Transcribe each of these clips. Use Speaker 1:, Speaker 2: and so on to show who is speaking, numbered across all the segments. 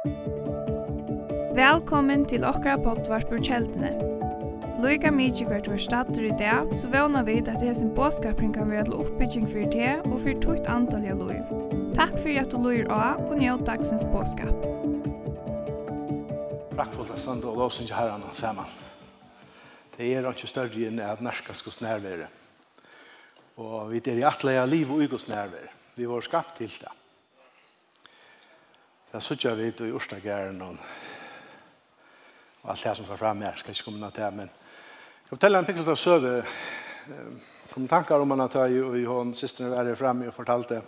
Speaker 1: Velkommen til okra potvart på kjeldene. Loika mykje hvert var stater i dag, så vana vi at det hesen båskapring kan være til oppbygging for det og for tukt antall av loiv. Takk for at du loir av og njød dagsens båskap.
Speaker 2: Prakkfullt at standa og lovsynge herrana saman. Det er ikke større enn at norska skal snærvere. Og vi er i atleia liv og ugos nærvere. Vi var skapt til det. Det sitter vi i Ørstagæren og og alt det som får fremme her. skal ikke komme noe til men jeg skal fortelle en pikkel til å søve. Jeg kom tanker om han at jeg og hun siste var her fremme og fortalte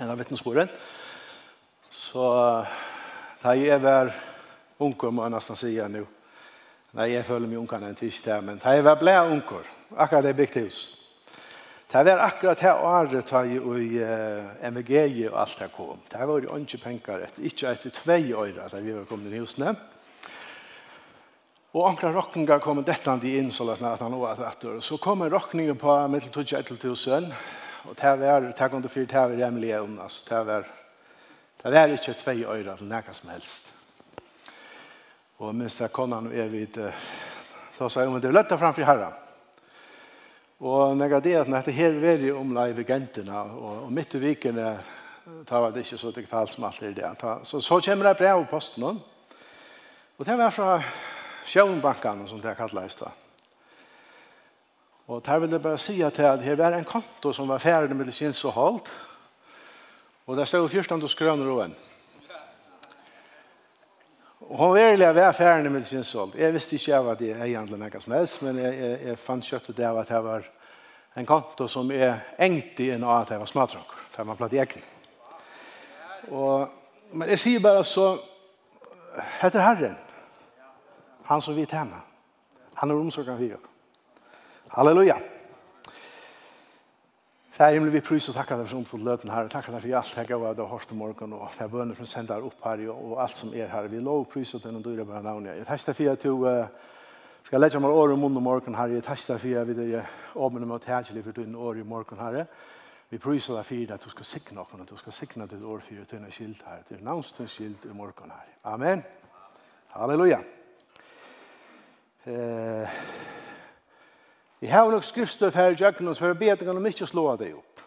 Speaker 2: en av vittnesporen. Så da jeg var unger, må jeg nesten si nå. Nei, jeg føler meg unger enn tidsdag, men da jeg var ble unger, akkurat det er bygd hus. Det var akkurat det året da jeg i MVG og alt det kom. Det var jo ikke penger etter, ikke etter tve år da vi var kommet inn i husene. Og omkring rockningar kom dette de inn så løsne at han var rett år. Så kom en rockning på mittel tutsi etter tusen. Og det var, det kom til fyrt, det var Emily Jonas. Det var, det var ikke tve år til noe som helst. Og minst det kom han og jeg så sa jeg, men det er løtta framfor herren. Og når jeg det at dette her var jo om live agentene, og, og midt i viken det var det ikke så digitalt som alt er det. Ta, så, så kommer det brev på posten. Og det var fra Sjøenbanken, som det er kallet i stedet. Og der vil jeg bare si at det var en konto som var ferdig med det syns og holdt. Og det stod 14 kroner og en. Og hun var egentlig av affærene med sin solg. Jeg visste ikke av det jeg egentlig noe som helst, men jeg, jeg, jeg fant kjøtt ut av at det var en konto som er engt i en av at det var smadrokker, der man platt i egen. Og, men jeg sier bare så, heter Herren, han som vi tjener. Han er omsorgen for oss. Halleluja. Halleluja. Fær himmel, vi prøys og takkar deg for omfot løten her, takkar deg for alt her gav og hårst og morgen, og fær bønner som sender opp her, og alt som er her. Vi lov prøys og den og dyrer bare navn. Jeg testa for at du skal legge meg året munn og morgen her, jeg testa for at vi der åmene med tægelig for din året i morgen her. Vi prøys og deg for at du skal sikna och at du skal sikna ditt år for din skilt her, til navnstens skilt i morgen her. Amen. Halleluja. Eh... Jeg har nok skriftstøv her i Jøkken, Jøgnos, for jeg vet ikke om ikke slå det opp.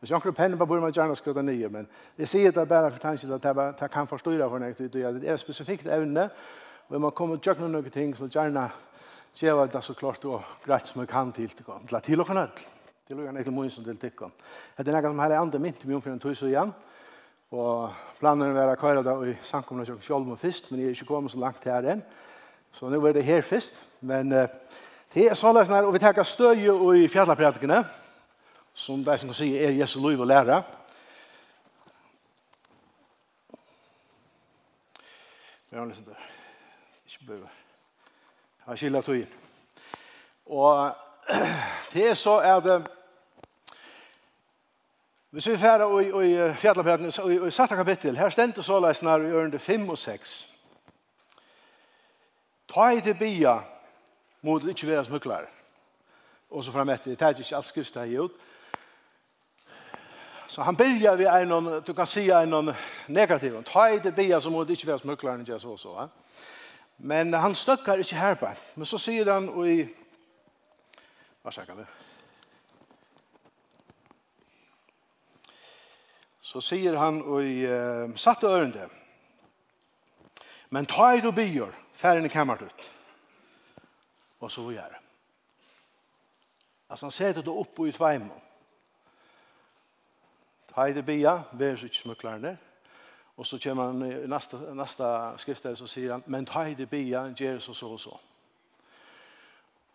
Speaker 2: Hvis jeg har pennen på bordet, må jeg gjerne skrive det nye, men jeg sier det bare for tanken at jeg kan forstå det for noe, det er et spesifikt evne, og man kommer til Jøgnos noen ting, så gjerne gjør det så klart og greit som jeg kan til til å til å til å til å til å til å til til å Det er noe som hele andre mynt mye om for en tøys og igjen, og planen er å køre det i samkomne kjølm og fyrst, men jeg er ikke kommet så langt her enn, så nå er det her først, men uh, Det er såleis nær, og vi tar støy i fjallapratikene, som de som kan si er Jesu liv og lære. Vi har liksom det. Ikke bøy. Jeg har skillet tog inn. Og det er så at Hvis vi færer i, i fjallapratikene, i, i satte kapittel, her stendte så løsner i ørende 5 og 6. Ta i det bia, må det ikke være smuklare. Og så frem etter, det er ikke alt skriftet her gjort. Så han byrjar vi en, du kan si en negativ. Ta i det bia så må det ikke være smuklare ikke så så. Men han støkker ikke her på. Men så sier han i, hva sier det? Så sier han i uh, satte ørende, men ta i det bia, færre i kammeret ut och så vidare. Alltså han sätter det upp Ta i tvajm. Hejde bia, vär sig smucklarna. Och så kommer han i nästa, nästa skrift så säger han, men hejde bia, ger så så och så.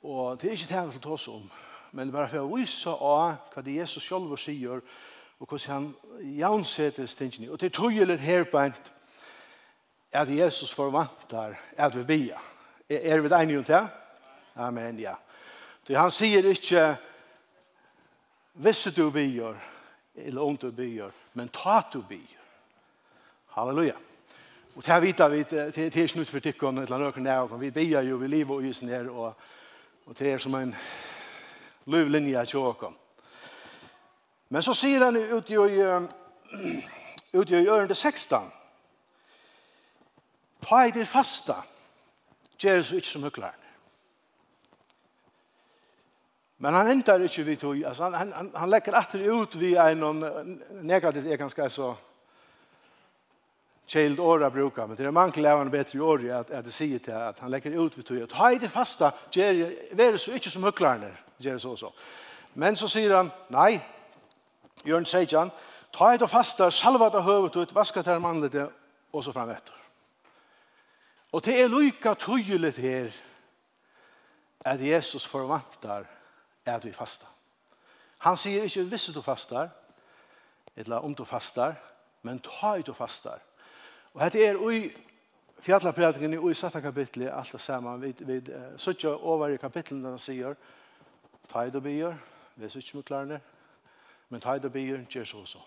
Speaker 2: Och det är inte det här vi om. Men bara för att visa av vad det Jesus själv säger och hur han jaunsätter stinsen. Och det tror jag lite här på en at Jesus förvantar at vi bia. Er vi där nu inte? Amen, ja. Så han sier ikke, visse du byr, eller om du byr, men ta du byr. Halleluja. Og det vita vi, det er snutt for tikkene, et eller annet økene av, vi byr jo, vi lever og jusen ned, og, og det er som en løvlinje til tjåkene. Men så sier han ut i, ut i ørende 16, ta i det fasta, gjør det så ikke som høklar. Men han hentar ikkje vi tog, altså han, han, han lekker atter ut vi en negativt er ganske så kjeld åra brukar, men det er mange av en bedre åri at, at det sier til at han lekker ut vi tog, at ha i det fasta, vær så ikkje som huklarne, gjør så så. Men så sier han, nei, Jørn Seidjan, ta i det fasta, salva det høvet ut, vaska det mannlige, og så fram etter. Og det er lykka tydelig her, at Jesus forvantar at vi fasta. Han sier ikke hvis du fastar, eller om du fastar, men ta ut du fastar. Og dette er ui fjallapredningen i satta kapitlet, alt det samme, vi, vi uh, sutja over i kapitlet der han sier, ta i du byr, vi er sutja mot klarene, men ta i du byr, gjør så også.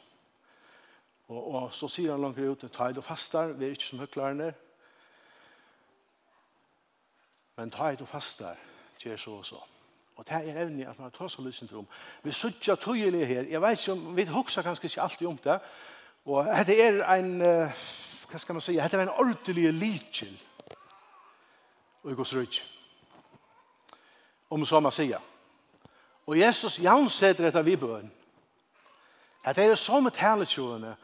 Speaker 2: Og, og så sier han langt ut, ta i du fastar, vi er ikke som høklarne, men ta i du fastar, gjør så også. Og det er evnig at man tar seg lysen til om. Vi sutja tøyelig her. Jeg vet ikke om vi hoksa kanskje ikke alltid om det. Og dette er en, uh, hva skal man si, dette er en ordentlig litjel. Og i gos så. Om så man sier. Og Jesus janseder dette vi bøn. Dette er som et taletjående.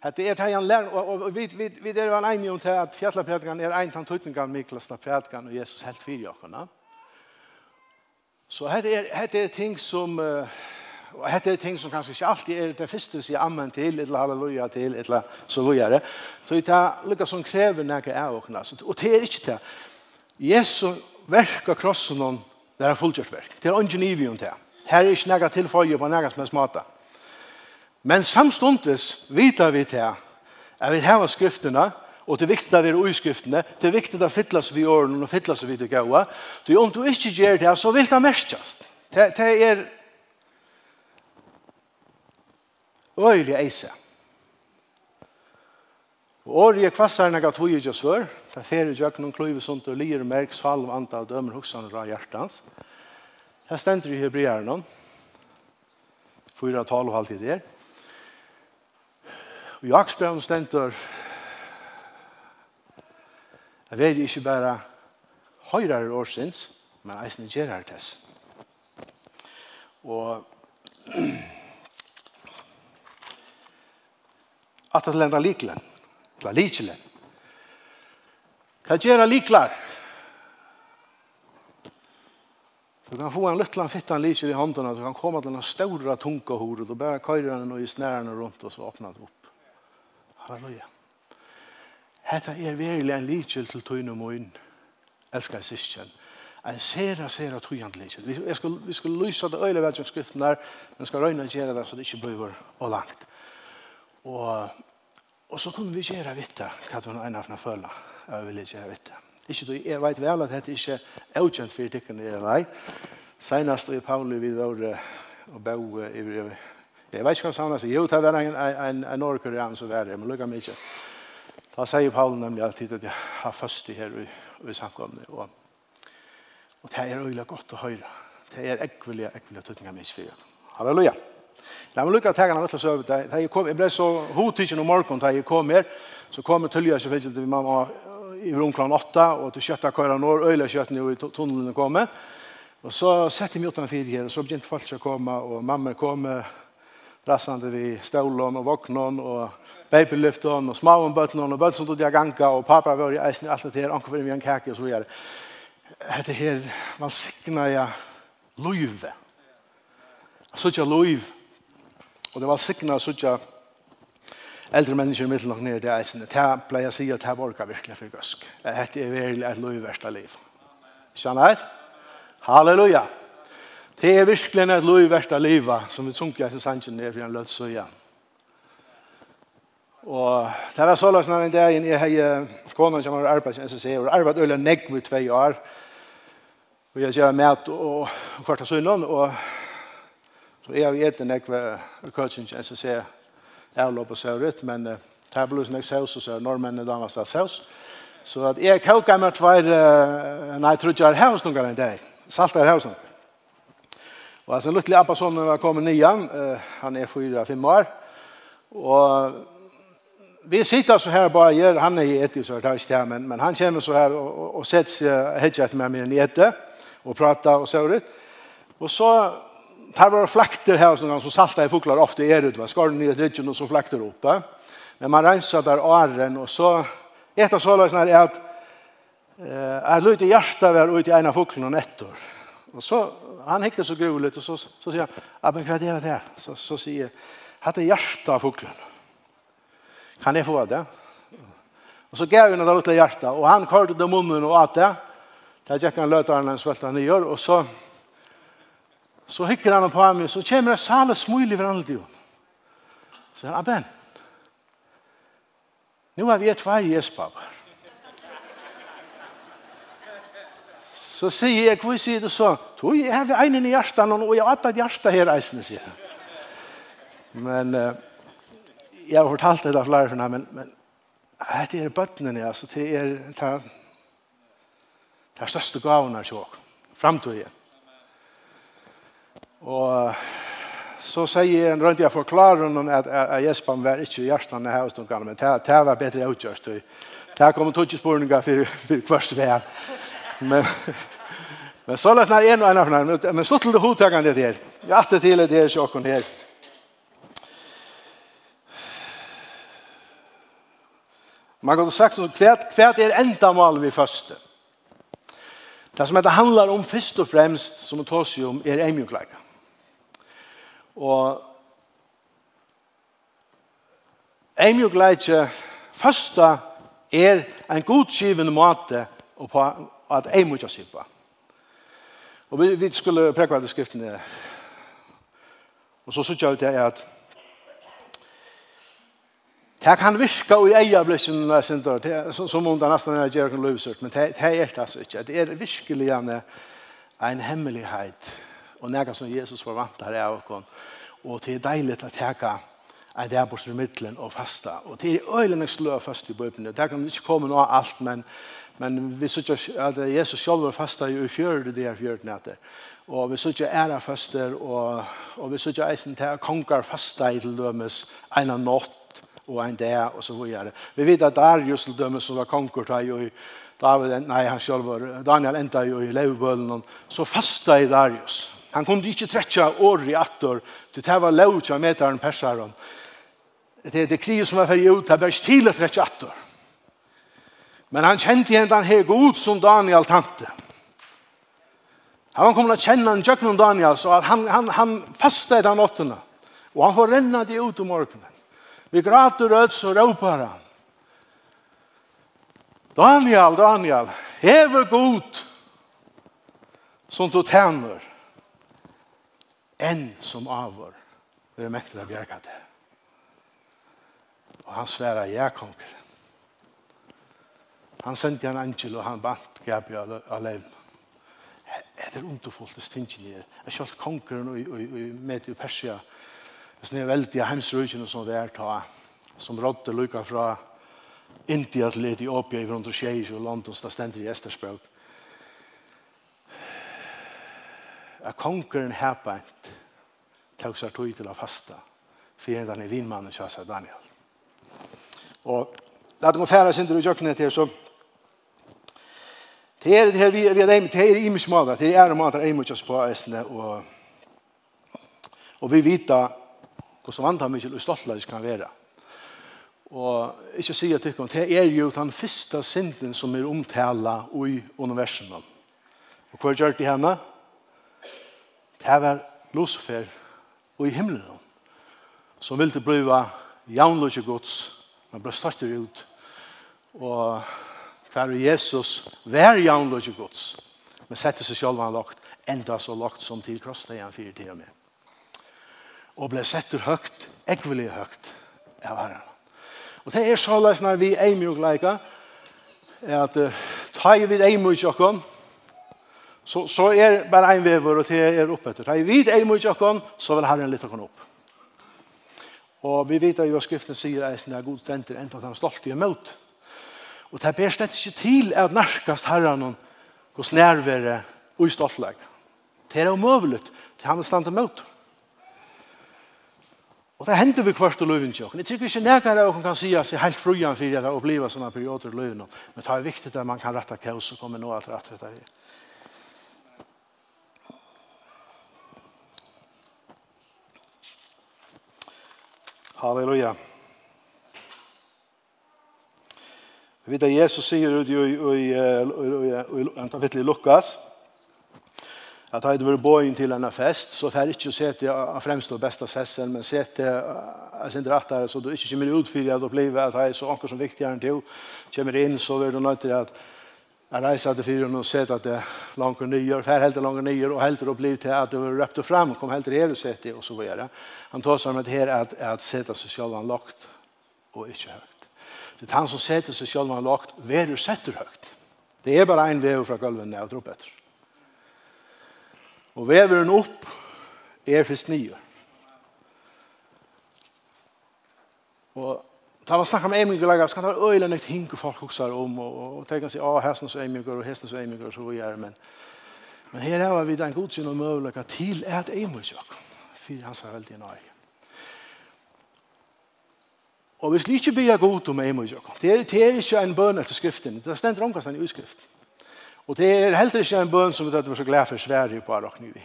Speaker 2: Hetta er det han lærer. og vi, vi, vi er jo en enig om til at fjallaprædikan er en tann tøtningan Miklas prædikan og Jesus helt fyrir okkum, Så hette er, hette er ting som, og hette er ting som kanskje ikke alltid er det første sier ammen til, eller halleluja til, eller så videre. Så det er lukka som krever nægge er og Og det er ikke det. Jesu verk av krossen om det er fullgjørt verk. Det er ungen om det. Her er ikke noe tilføye på noe som er smata. Men samstundes vidar vi til at vi har skriftene, Og det er viktig at vi er uiskriftene. det er viktig at fytles vi årene og fytles vi det gode. Du, om du ikke gjør det, så vil det merkjast. Det, det er øyelig eise. Og året er kvassar nega tog ikke svør, det fer i jøkken og kløyve sunt og lir merk salv anta og dømer hoksan ra hjertans. Det stender i hebreeren, fyra tal og halvtid der. Og i Aksbrevn stender Jeg vil ikke bare høyre årsins, men eisen gjør her til. Og at det lenda liklen, eller likelen. Hva gjør liklar? Du kan få en luttlan fittan likel i hånden, du kan komme til en store tunga hodet, og bare køyre den og i snærene rundt, og så åpner det opp. Halleluja. Halleluja. Hetta er verilig en likjel til tøyne møyn, Elskar syskjen. En sera, sera tøyant likjel. Vi, jeg skal, vi skal lysa det øyla vel som skriften der, men skal røyna gjere det så det ikke bøyver og langt. Og, og så kunne vi gjere vitt hva det var en av føla. Jeg ville gjere vitt Ikke du, jeg vet vel at dette ikke er ukjent for tikkene eller nei. Senast i Pauli vi var og bo i Jeg vet ikke hva han sier. Jo, det var en, en, en, en norrkorean som var det, men lukka mye. Da sier Paul nemlig alltid at jeg har først første her i, samkomne. Og, og det er øyelig godt å høre. Det er ekvelig, ekvelige tøtninger minst for dere. Halleluja. La meg lukke at jeg har vært til å søve deg. Jeg, kom, jeg ble så hodtidsen om morgenen da jeg kom her. Så kom jeg til å gjøre til mamma i rom klokken åtta, og til kjøttet køyre når øyelig kjøttet nå i tunnelen kommer. Og så sette jeg meg utenfor her, og så begynte folk å komme, og mamma kom, og rassande vi stålån og vognon og babylyfton og smaun bøtnon og bøtn som tog jeg ganga og pappa var i eisen i alt det her, anker for en kake og så videre. Det her, man sikna ja løyve. Sutja løyve. Og det var sikna sutja äldre människor i middelen og nere i eisen. Det här blev jag säga at det här orkar verkligen för gusk. Det er virkelig et ett liv. Skjønner jeg? Halleluja! Halleluja! Det er virkelig et lov verst av livet, som vi sunker etter sannsyn ned for en løs søya. Og det var så løs når en dag jeg har kånen som har arbeidet i SSC, og arbeidet øyne negv i tve år. Og jeg gjør med og kvart av sønnen, og så jeg har gitt negv i coaching i SSC, avlåp på søvret, men det er blod som jeg saus, og så er nordmennene damast av saus. Så at jeg kåker meg tve, nei, jeg tror ikke jeg har hos noen gang en dag, salter hos noen Og altså, Lutli Abbason var kommet nian, han er fyra, fem år. Og vi sitter så her bare gjør, han er i etter, så det er ikke men, men han kommer så her og, og setter seg hedget med min etter, og prater og så ut. Og så, her var flakter her, sånn, så salta i foklar ofte er ut, skar den i et rydgen og så flakter opp. Men man renser der åren, og så, etter så løsene er at, Eh, jeg lydde hjertet var ute i en av foklene nettopp. Og så han hickar så gruligt och så, så säger han, ja men hva er det her? Så, så säger hatt hade hjärta av fågeln. Kan jeg få det? Och så gav han det til hjärta och han körde det munnen och allt det. Där gick han löta han en svälta han gjør, och så så hickar han på mig så kommer det sala for i varandra. Så han, amen. Nu har vi ett varje gästpapper. Så sier jeg, hvor sier du så? Du, jeg har en i hjertet, og jeg har hatt et hjerte her eisende, sier jeg. Men uh, jeg har fortalt det av flere for men, men det er bøttene, altså, det er det, det er største gaven her til åk. Og så sier en rundt jeg forklarer noen at, at, at Jespan var ikke i hjertan her hos noen, men det, det var bedre utgjørst. Det kommer tog ikke spørninger for, for kvørst vær. Men men så läs när en och en av annan men så till det hotagan det där. Jag att till det där så kon här. Man kan sagt så kvärt kvärt är ändamål vi första. Det som det handlar om först och främst som det tas ju om är ämjukläka. Och ämjukläka första är en godskivande måte och på at jeg må ikke. Og vi, vi skulle prekva det skriftene. Og så sykja ut det at det kan virka i eia blikken når jeg synder, som om det nesten er noe løsert, men det er det altså ikke. Det er virkelig en hemmelighet og nega som Jesus forvantar er av oss. Og det er deilig å teka en der bort i middelen og fasta. Og det er øyelig nek slø fast i bøybene. Det kan ikke komme noe alt, men Men vi synes at Jesus selv var fasta i fjøret, det er fjøret nætter. Og vi synes at ære faster, og, og vi synes at eisen til konger fasta i til dømes en av nått og en dag, og så videre. Vi vet at Darius til dømes som var konger til i David, nei, han selv var, Daniel enda jo i levbølen, så fasta i Darius. Han kunde ikke tretja år i attor, til det var lov til å møte han perseren. Det er det kriget som var ferdig ut, det var ikke til å tretja attor. Men han kjente igjen den her god som Daniel tante. Han kom til å kjenne han Jøkken Daniel, så han, han, han fastet den åttene. Og han får renne det ut om morgenen. Vi grater ut, så råper han. Daniel, Daniel, hever god som du tjener enn som avår. Det er mektig av bjerget det. Og han sverer, jeg konger. Han sendte en angel og han bant Gabriel av alene. Det er underfullt det stinget nere. Jeg kjølte kongeren og, og, og med til Persia. Det er veldig hemsrøyken som det er ta. Som rådde lykka fra India til Etiopia i rundt og skjeis og London, som det stender i Estersbrøk. At kongeren herbeint tog seg tog til å fasta fyrir den i vinmannen kjøsa Daniel. Og la det gå færa sindur i jøkkenet her, så Det er det her vi er det det er i mye måter, det er om at det er mye på æsne, og, og vi vet hvordan vant han mye og stolt stoltleis kan være. Og ikke si at det er jo den første synden som er omtala i universen. Og hva gjør det henne? Det var Lucifer og i himmelen som ville bliva jaunløse gods, men ble støtter ut og for Jesus vær jaun gods, men sette seg selv han lagt, enda så lagt som til krosset igjen fire til og med. Og ble settur høgt, ekvelig høgt, av herren. Og det er så løs når vi er mye leika, er at uh, ta i vid mye i tjokken, så, så er bare en vever og det er oppe etter. Ta i vid mye i tjokken, så vil herren litt åkken opp. Og vi vet jo at skriften sier at det er god stenter enda at han stolt i imot. Og det ber slett ikke til at nærkast herren hos nærvære og i stoltleg. Det er omøvelig til han er stand til møte. Og det hender vi kvart og løyven til Jeg tror ikke nærkere av kan si seg helt frujan for at jeg opplever sånne perioder i løyven. Men det er viktig at man kan rette kaos og komme nå at rette det her. Halleluja. Halleluja. Vi vet att Jesus sier ut i en kapitel i Lukas att hade varit bojen till en fest så får inte se til jag främst och bästa sessen men se til jag sen rätt her, så du ikke kommer ut for at du blir at att er så anker som viktigare än til, kommer inn, så vil du nødt nöjt att jag reisade till fyra och sett at det långt och nye, fär helt langt och nyår och helt å bli til at du har røpt och fram kom helt til her og se til, og så videre. Han tar sig om att här at, att sätta sig själva lagt og ikke høyt. Det er han som setter seg selv når han lagt du setter høyt. Det er bare en vever fra gulven ned og dropp etter. Og veveren opp er først nye. Og da man snakker med Emil lager, så kan det være øyla nøyt hink og folk hokser om, og, og tenker seg, ah, hesten så eiminger, og hesten så Emil og så vi er, men, men her er vi den godsyn og møvlega til et eiminger, for han sa veldig nøye. Og hvis vi ikke blir god om en må det er, det er ikke en bøn etter skriften, det stender omkastan i utskrift. Og det er heller ikke en bøn som vi tatt var så glad for Sverige på Arakny vi.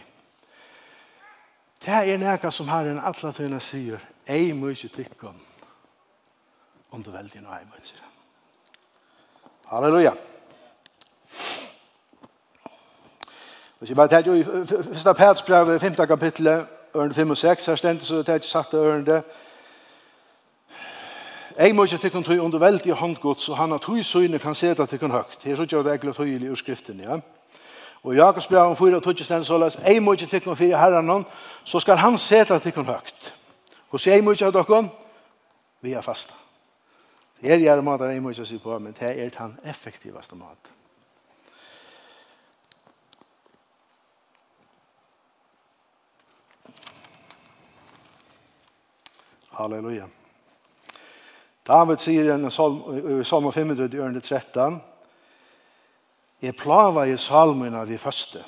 Speaker 2: Det er noe som har en tøyene sier, jeg må ikke om, du velger noe jeg må. Halleluja. Hvis jeg bare tar jo i første Petsbrev, 5. kapittel, ørende 5 og 6, her stendt, så tar jeg satt ørende, Jeg må ikke tykke tøy under veldig håndgods, og han har tøy søgne kan se det tykken høgt. Her tror jeg det er egentlig tøyelig ur skriften, ja. Og i Jakobs brev om fyra tøtjes den såles, jeg må ikke tykke fyra herren hon, så skal han se det tykken høgt. Og så jeg må ikke ha dere, vi er fasta. Det er gjerne måter jeg må ikke si på, men det er den effektivaste måten. Halleluja. Halleluja. David sier i Salmo 500 i ørende 13 Jeg plava i salmene vi første.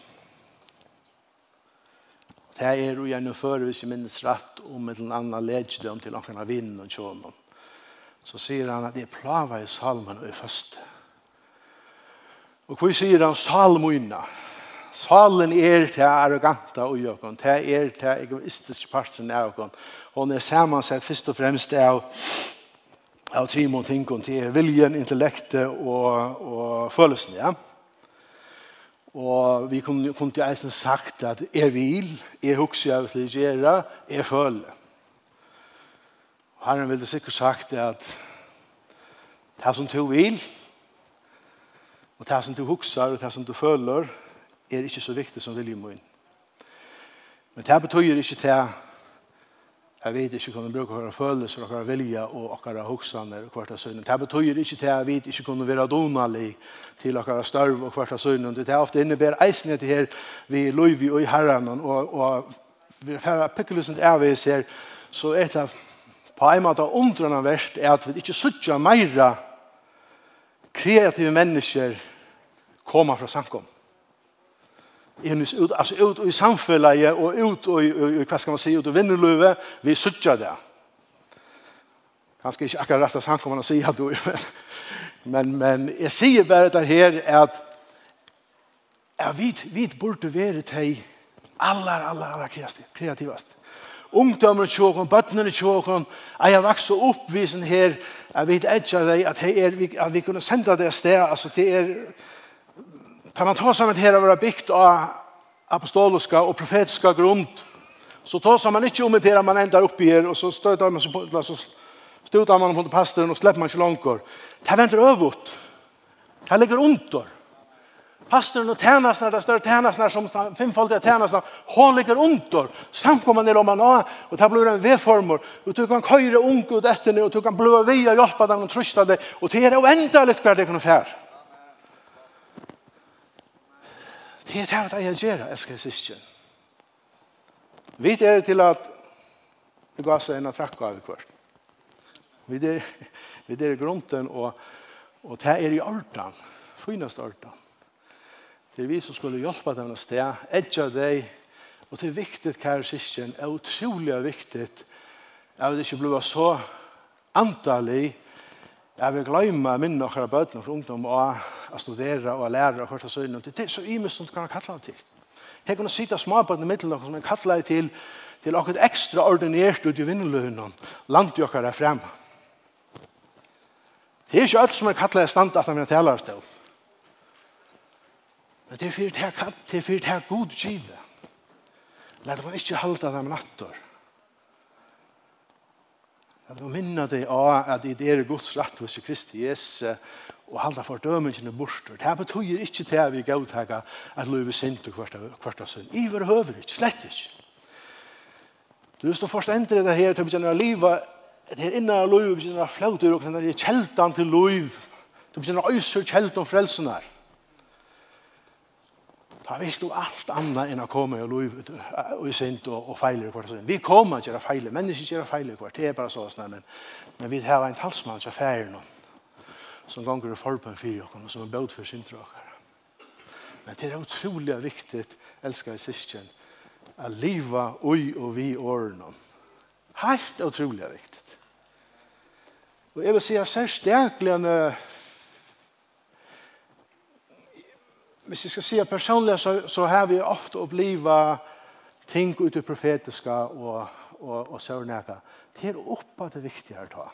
Speaker 2: Det er jo gjerne før hvis jeg minnes rett om et eller annet ledgedøm til noen av vinden og kjønnen. Så sier han at jeg plava i salmene vi første. Og hva sier han salmene? Salen er til arroganta og jøkken, Det er til egoistiske parten av jøkken. Hun er sammensett først og fremst av av Timon Tinkon til viljen, intellektet og, og følelsen, ja. Og vi kunne, kunne til eisen sagt at jeg vil, jeg husker jeg til å gjøre, jeg føler. Og Herren ville sikkert sagt at det som du vil, og det som du husker, og det som du føler, er ikke så viktig som viljen min. Men det betyr ikke til Jeg vet ikke hvordan vi bruker våre følelser, våre vilja og våre hoksene og hvert av sønnen. Det betyr ikke til at vi ikke kunne være donalig til våre størv og hvert av sønnen. Det er ofte innebærer eisen til her vi løyvi og i herren og, og vi færre pikkelusen til avvis her så er det på en måte undrende verst er at vi ikke suttja meira kreative mennesker kommer fra samkommet innes ut, altså ut i samfunnet og ut i, i, hva skal man si, ut i vinnerløve, vi suttet det. Kanskje ikke akkurat rett av samkommende å si at du, men, men jeg sier bare det her at jeg vet, vet burde være til aller, aller, aller kreativast. Ungdommer tjåkon, bøttene tjåkon, jeg har vokst opp visen her, jeg vet ikke av deg at, her, at vi kunne sende det sted, altså det er, Tar man tar sammen her våra bygd av apostoliska og profetiska grund, så tar man ikke om det man ender opp i her, og så støter man seg på, så støter man på pastoren og slipper man ikke langer. Det venter øvått. Det ligger under. Pastoren og tænasnar, det større tænasnar som femfaldige tænasnar, hon ligger under. Samkommer ned om man har, og det blir en vedformer. Og du kan køyre unge ut etter og du kan bløve via hjelpa dem og trøsta deg. Og det er jo enda det kan fære. Det er det at jeg gjør, jeg skal siste. Vi er til at vi går seg inn og atrakk av hvert. Vi er, vi er i grunden, og, og det er i ordan, finast ordan. Det er vi som skulle hjelpe dem et sted, edja deg, og det er viktig, kære siste, det er utrolig viktig, at det ikke blir så antallig, Jeg vil glemme minne og høre bøten for ungdom og å studere og lære og høre søgnet. Det er så imens som du kan kalle det til. Jeg kunne du sitte småbøten i middelen som jeg kalle det til til akkurat ekstraordinært ut i vinnelønnen, langt jo dere frem. Det er ikke alt som er kallet i stand at han vil tale oss til. Men det er fyrt her katt, det er god givet. Lær man ikke halda dem nattor. Jeg vil minne deg av at det er Guds rett hos Kristi Jesu og halda for dømingene bort. Det betyr ikke til at vi gautakka at løyve sint og kvart, kvarta synd. I var høver ikke, slett ikke. Du hvis du først endre det her til å begynne å liva, det er innan av løyve begynner å flautur og kjenner kjeldan til løyve. Du begynner å øyser kjeldan frelsen her. Ta vi du allt annat än att komma och lov och synd och, och fejla kvart. Vi kommer att göra fejla, människor göra fejla kvart. Det är bara så snäll. Men, men vi har en talsmann till affären som gånger och förbön för oss och som är böd för sin tråkar. Men det är otroligt viktigt, älskade syskon, att leva oj och vi åren. Helt otroligt viktigt. Och jag vill säga särskilt hvis jeg skal si at personlig så, så har vi ofte opplivet ting ut i profetiska og, og, og sørnæka. Det er oppe det viktige å ta.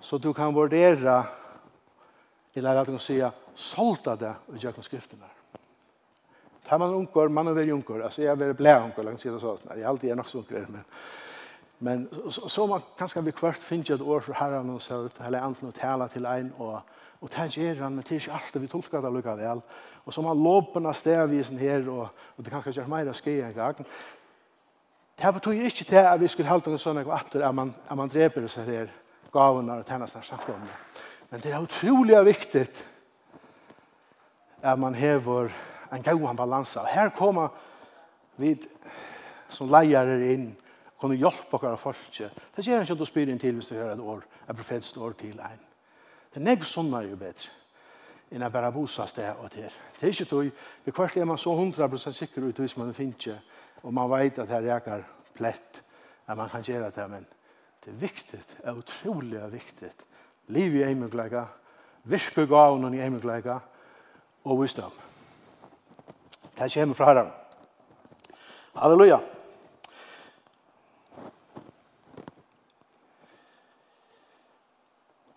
Speaker 2: Så du kan vurdere eller at du kan si solta det og gjøre skriftene. Tar man unger, man er veldig unger. Altså, jeg er veldig blei unger, langt siden sånn. Jeg er alltid er nok så unger, men Men så, så man kanskje vi kvart finner et år for herren og søvd, eller enten å tale til en, og, og det gjør han, men det er ikke alltid vi tolker det lukket vel. Og så man låpen av stedvisen her, og, og det kanskje gjør mer å skje en gang. Det betyr ikke til at vi skulle holde det sånn at man, at man dreper seg her gavene og tjenestene samkomne. Men det er utrolig viktig at man hever en god balanse. Og her kommer vi som leier inn, kunne hjelpe dere folket. Det gjør ikke at du spyr inn til hvis du hører et år, et profetisk år til en. Det er negg sånne er jo bedre enn å bare bosa sted og til. Det er ikke tog, vi kvart er man så 100% sikker ut hvis man finner, og man vet at det reker plett, at man kan gjøre det, men det er viktig, det er utrolig viktig. Liv i eimuglega, virke gavnen i eimuglega, og visdom. Det kommer fra herren. Halleluja.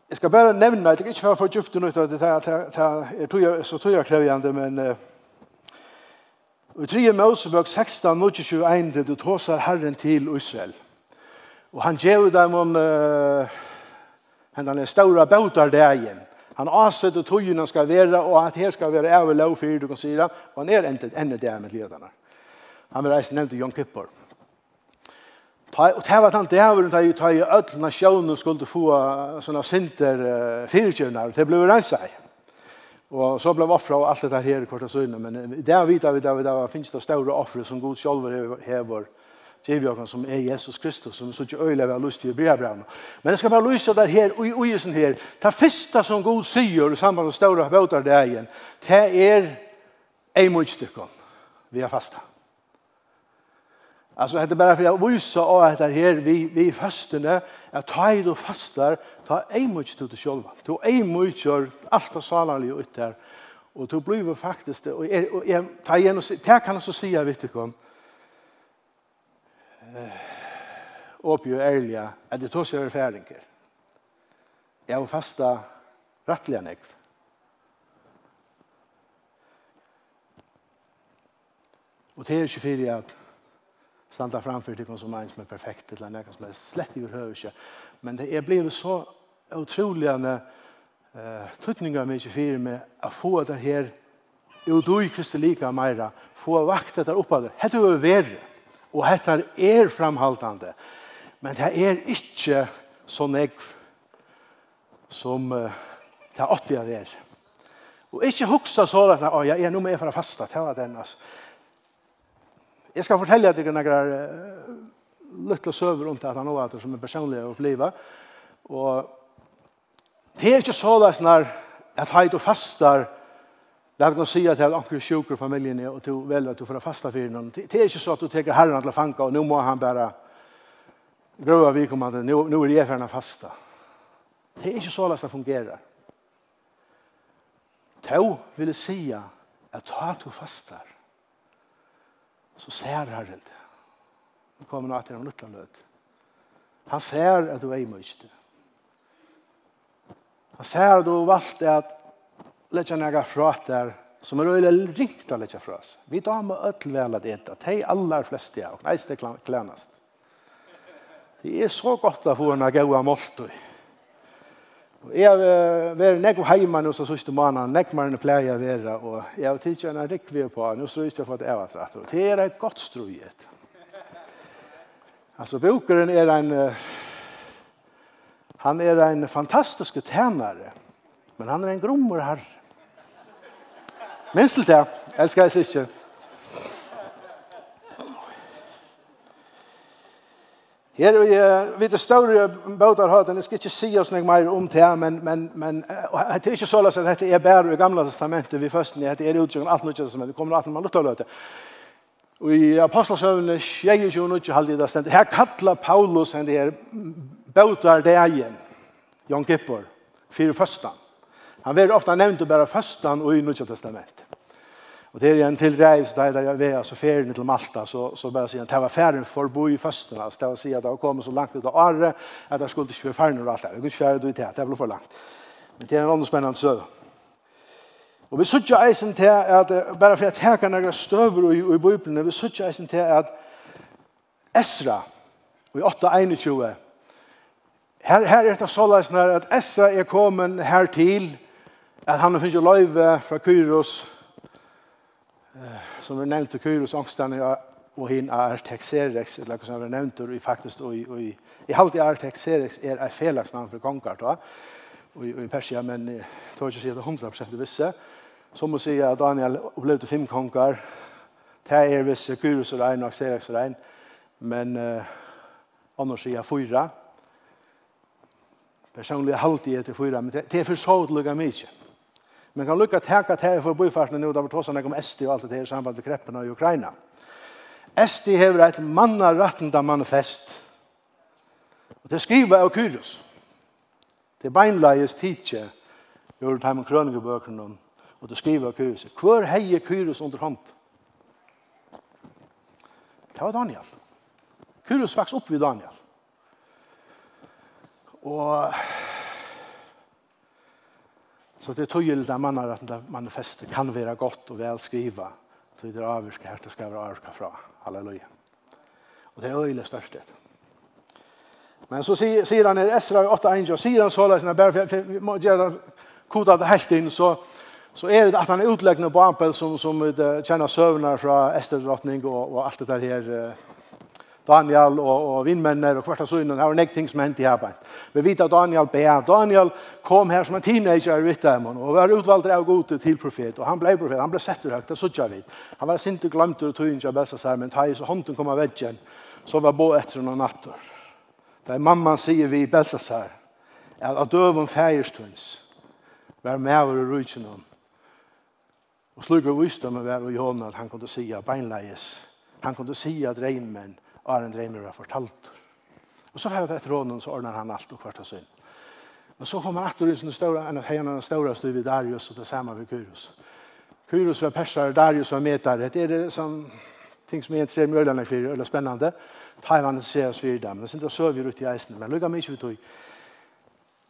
Speaker 2: Jeg skal bare nevne, jeg kan ikke for djupt ut av det det er så tog jeg krevjande, men i tre Mosebøk 16, 21, det du Herren til Israel. Og han gjør dem om hendene ståra bautar dagen. Han aset og togene skal være, og at her skal være over lov for du kan si det, og han er enda det med lederne. Han vil reise nevnt i Jon Kippur. Og det var den dæveren da jeg tar i ødel nasjonen skulle få sånne sinter fyrtjøvner. Det ble rensa. Og så ble offra og alt dette her i kortet. Men det vi da vi da vi da finnes det større offre som Gud selv hever Givjøkken som er Jesus Kristus, som så ikke øyelig var lyst til å bli. Men jeg skal bare lyse der her, og i ugesen her, det første som Gud sier i samband med større bøter det er, det er en motstykke vi har fastet. Alltså det är bara för jag visa av att det här vi, vi fastene, att ta i och fastar, ta en mycket till dig själv. Ta en mycket allt och salarlig ut där. Och då blir vi faktiskt, och och jag tar igen och det kan jag så säga, vet du kom. Åpig och ärliga, att det tar sig över färdinger. Jag har fasta rättliga nekv. Och det är 24 att standa framför till som en som är perfekt eller någon som är slett i huvud. Men det är blivit så otroliga eh, tryckningar med 24 med att få det här Jo, du i Kristi lika mera få vakta der oppa Det Hette er och og hette är framhaltande. Men det är inte så nek som uh, det åttiga är. Och inte huxa så att ja, jag är nog med för att fasta, det var den, alltså. Jeg skal fortelle dere noen uh, lytte søver om det at han er som er personlig å oppleve. Og det er ikke så det er at heit og fastar det er ikke noe å si at jeg har anker sjuker i familien og du vel at du får fasta for noen. Det er ikke så at du tenker herren til å fange og nå må han bare grøve vi kommer til nå, nå er jeg ferdig fasta. Det er ikke så det fungerer. Tau vil si at ta du fastar så ser Herren det. Nå kommer han til en liten lød. Han ser at du er i. Han ser at du har valgt at lette noe fra der som er øyelig ringt att lette fra oss. Vi tar med ødelvel at det at hei aller fleste er, det neiste klanast. Det er så godt å få en gode måltøy. Jeg har vært nekk hjemme nå så sørste måneden, nekk mer enn pleier å være, og jeg har tidligere en rikve på nå og så visste jeg for at jeg var tratt. Og det er et godt strøyet. Altså, bokeren er en... Han er en fantastisk tænare, men han er en grommer her. Minst til det, elsker jeg sikkert. Her og jeg vet det større båtar har, jeg skal ikke si oss noe mer om det, men, men, men det er ikke så løs at dette er bare i gamle testamentet vi først, det er utgjøren alt nødvendig som det kommer alt man lukter løte. Og i apostelsøvnene, ju og 20 halvdida stendt, her kallar Paulus en det her båtar det egen, Jon Kippur, för första. Han blir ofta nevnt å bæra førstan og i nødvendig testamentet. Og det er en til reis der jeg ved, var så til Malta så så bare sier han, det var färden förbi i försten altså det var å si at det var kommet så langt ut av Arre at det skulle ikke være ferien og alt det. Gud fjärde i det det blev for langt. Men det er en annen spennende så. Og vi söker eisen til at, bare for at her kan jeg støver i i Bibelen, vi söker eisen til at Esra i 8:21 Her, her er det såleis at Esra er kommet her til at han har finnet løyve fra Kyros som vi nevnte Kyros angstene og hin er Texerex, eller hva som vi nevnte i faktisk, og, i, i halvt i er Texerex er et felaksnavn for konger, da, og, og i Persia, men jeg tror ikke å si at det er 100% du visste. Så må jeg si at Daniel opplevde fem konger, det er visse Kyros og Rein og Xerex og Rein, men uh, annars sier jeg fyra. Personlig halvt i etter fyra, men det, det er for så utlugget mye. Men kan lukka teka til for byfartene nå, da vi tåsa nek om Esti og alt det her i samband med kreppene i Ukraina. Esti hever et mannarettende manifest. Og det skriver av Kyrios. Det er beinleies tidsje, gjør det her krøningebøkene, og det skriver av Kyrios. Hvor heier Kyrios under hånd? Det var Daniel. Kyrios vaks opp vid Daniel. Og Så det tog ju man har att manifestet kan vara gott och väl skriva. Så det är avvirka här det ska vara avvirka fra. Halleluja. Och det är öjligt störst det. Men så säger han i Esra 8.1 och säger han så här, bara för vi måste göra koda det helt in så så är det att han är utläggande på Ampel som, som känner sövnar från Esterdrottning och, och allt det där här Daniel og, og vinnmenner og hvert av sønnen. Det var nek ting som hendte i arbeid. Vi vet at Daniel be. Daniel kom her som en teenager i Vittæmon og var utvalgt av gode til profet. Og han ble profet. Han ble sett ur høyt. Det sutja vi. Han var sint og glemt ur tøyen til Belsasar, men tøy så hånden kom av veggen. Så var bo etter noen natter. Da mamma sier vi i Belsasar at av døven fægerstunds var med over i rujtjenom. Og slugger visdom var i hånden at han kunne si beinleies. Han kunne si at regnmenn har en dreimer var fortalt. Og så fer det etter hånden, så ordnar han alt og kvart av sin. Men så kom han etter i sin ståra, en av heierne ståra stod vid Darius, og det samme vid Kyrus. Kyrus var persar, Darius var metar. Det er det som ting som jeg ser med for, eller spennende. Taiwan ser oss for dem, men så da søver ut i eisen, men lukka mye ut i.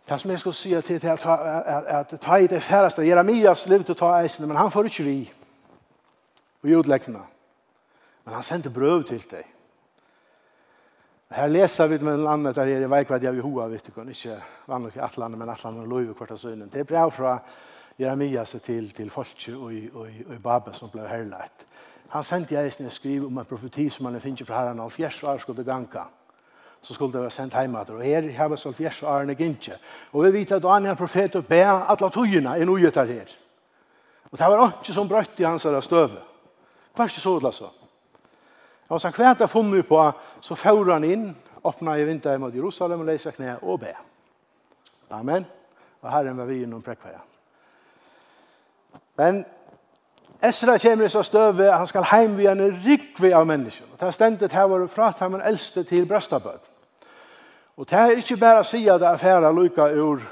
Speaker 2: Det som jeg skal si til at at ta i det færreste, Jeremias levde å ta eisen, men han får ikke vi. Og i utleggene. Men han sendte brøv til deg. Her leser vi med landet der er i vei kvart jeg vil hoa, vet du, ikke vanlig i atlandet, men atlandet og lov i kvart av søgnen. Det er brev fra Jeremias til, til folket og, og, og, og Babel som ble herlagt. Han sendte jeg sin skriv om en profeti som han finner fra herren av fjers år skulle ganga. Så skulle det være sendt heimater. Og her har vi så fjers årene gynke. Og vi vet at han er en profet og be alle togene i nøyet her. Og det var ikke som brøtt i hans støve. Hva er ikke så, altså? Og så kvært har funnet på, så fører han inn, åpnet i vinter mot Jerusalem og leser knæ og be. Amen. Og Herren var vi innom prekveien. Men Esra kommer i så støve, han skal heim via en rikve av menneskene. Det er stendet her var fra at han eldste til brøstabød. Og det er ikke bare å si at det er færre lykka ur,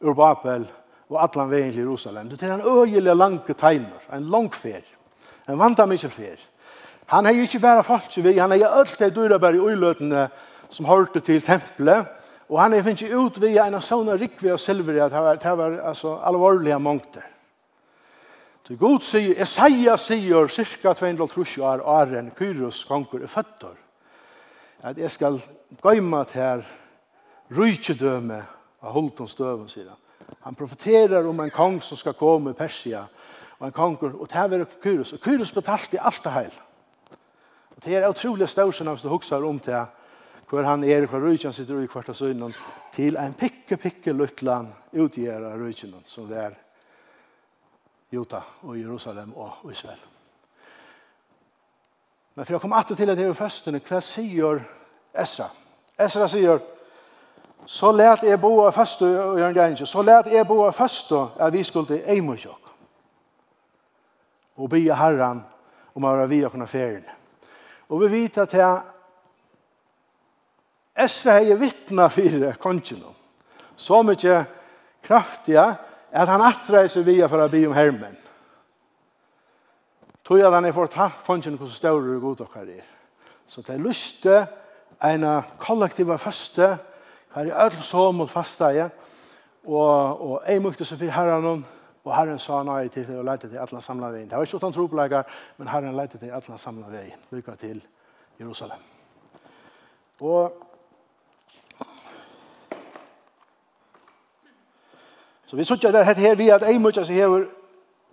Speaker 2: ur Babel og atlan veien til Jerusalem. Det er en øyelig lang tegner, en langfer, en vantamikkelfer. fer. Han hei ikke bare falt seg vi, han hei alt det dyra i uiløtene som hørte til tempelet, og han hei finnes ut via en av sånne rikve og silveri, at det var, det var altså, alvorlige mångter. Så god sier, Esaia sier, cirka 230 år åren, Kyros konkur, er føtter, at jeg skal gøyma til her rujtjedøme av Holtons døven, sier han. Han profeterer om en kong som skal komme i Persia, og en konkur, og det her Kyros, og Kyros betalte alt det hele. Og det er utrolig størsen hvis du husker om til hvor han er, hvor rujtjen sitter i kvarta synen, til en pikke, pikke luttelen utgjør av rujtjen som det er Jota og Jerusalem og Israel. Men for å komme alltid til at det er førstene, hva sier Esra? Esra sier, så let jeg bo av første, og gjør en så let jeg bo av første, at vi skulle til Eimosjok, og be herren om å være vi og kunne ferien. Og vi vet at jeg Esra hei vittna for kongen så mye kraftiga at han atreiser via for å bli om hermen. Tog at han er fortalt kongen hvordan større og god dere er. Så det er lyste en kollektiv første hver i ødel så mot fasta og, og jeg mykte seg fyrir herren og Og Herren sa nei til å lete til alle samla veien. Det var ikke utan tropleger, men Herren lete til alle samla veien. Lykke til Jerusalem. Og Så vi sutja det her vi at en mykje som hever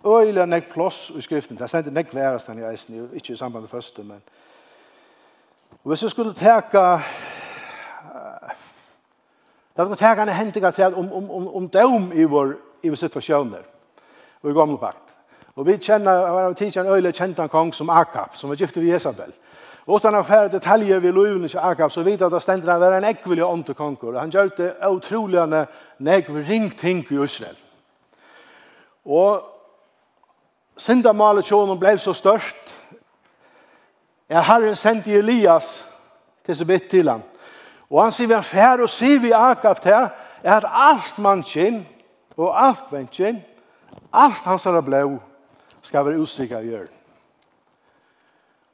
Speaker 2: øyla nek plåss i skriften. Det er stendt nek værastan i eisen, ikke i samband med første, men Og hvis vi skulle teka Da vi teka en hendiga til om, om, om, om døm i vår, i vår situasjoner og i gamle pakt. Og vi kjenner, var av en øyelig kjent en kong som Akab, som var gifte ved Jezabel. Og utan å fære detaljer ved lovene til Akab, så vidt at det stender han være en ekvelig ånd til konger. Han gjør det utrolig han negv ringting i Israel. Og syndamalet tjonen ble så størst, er Herren sendte Elias til så bitt til ham. Og han sier vi er fær og sier vi akkurat til er at alt mannkinn og alt vennkinn Alt hans er blå skal være utstrykket av hjørn.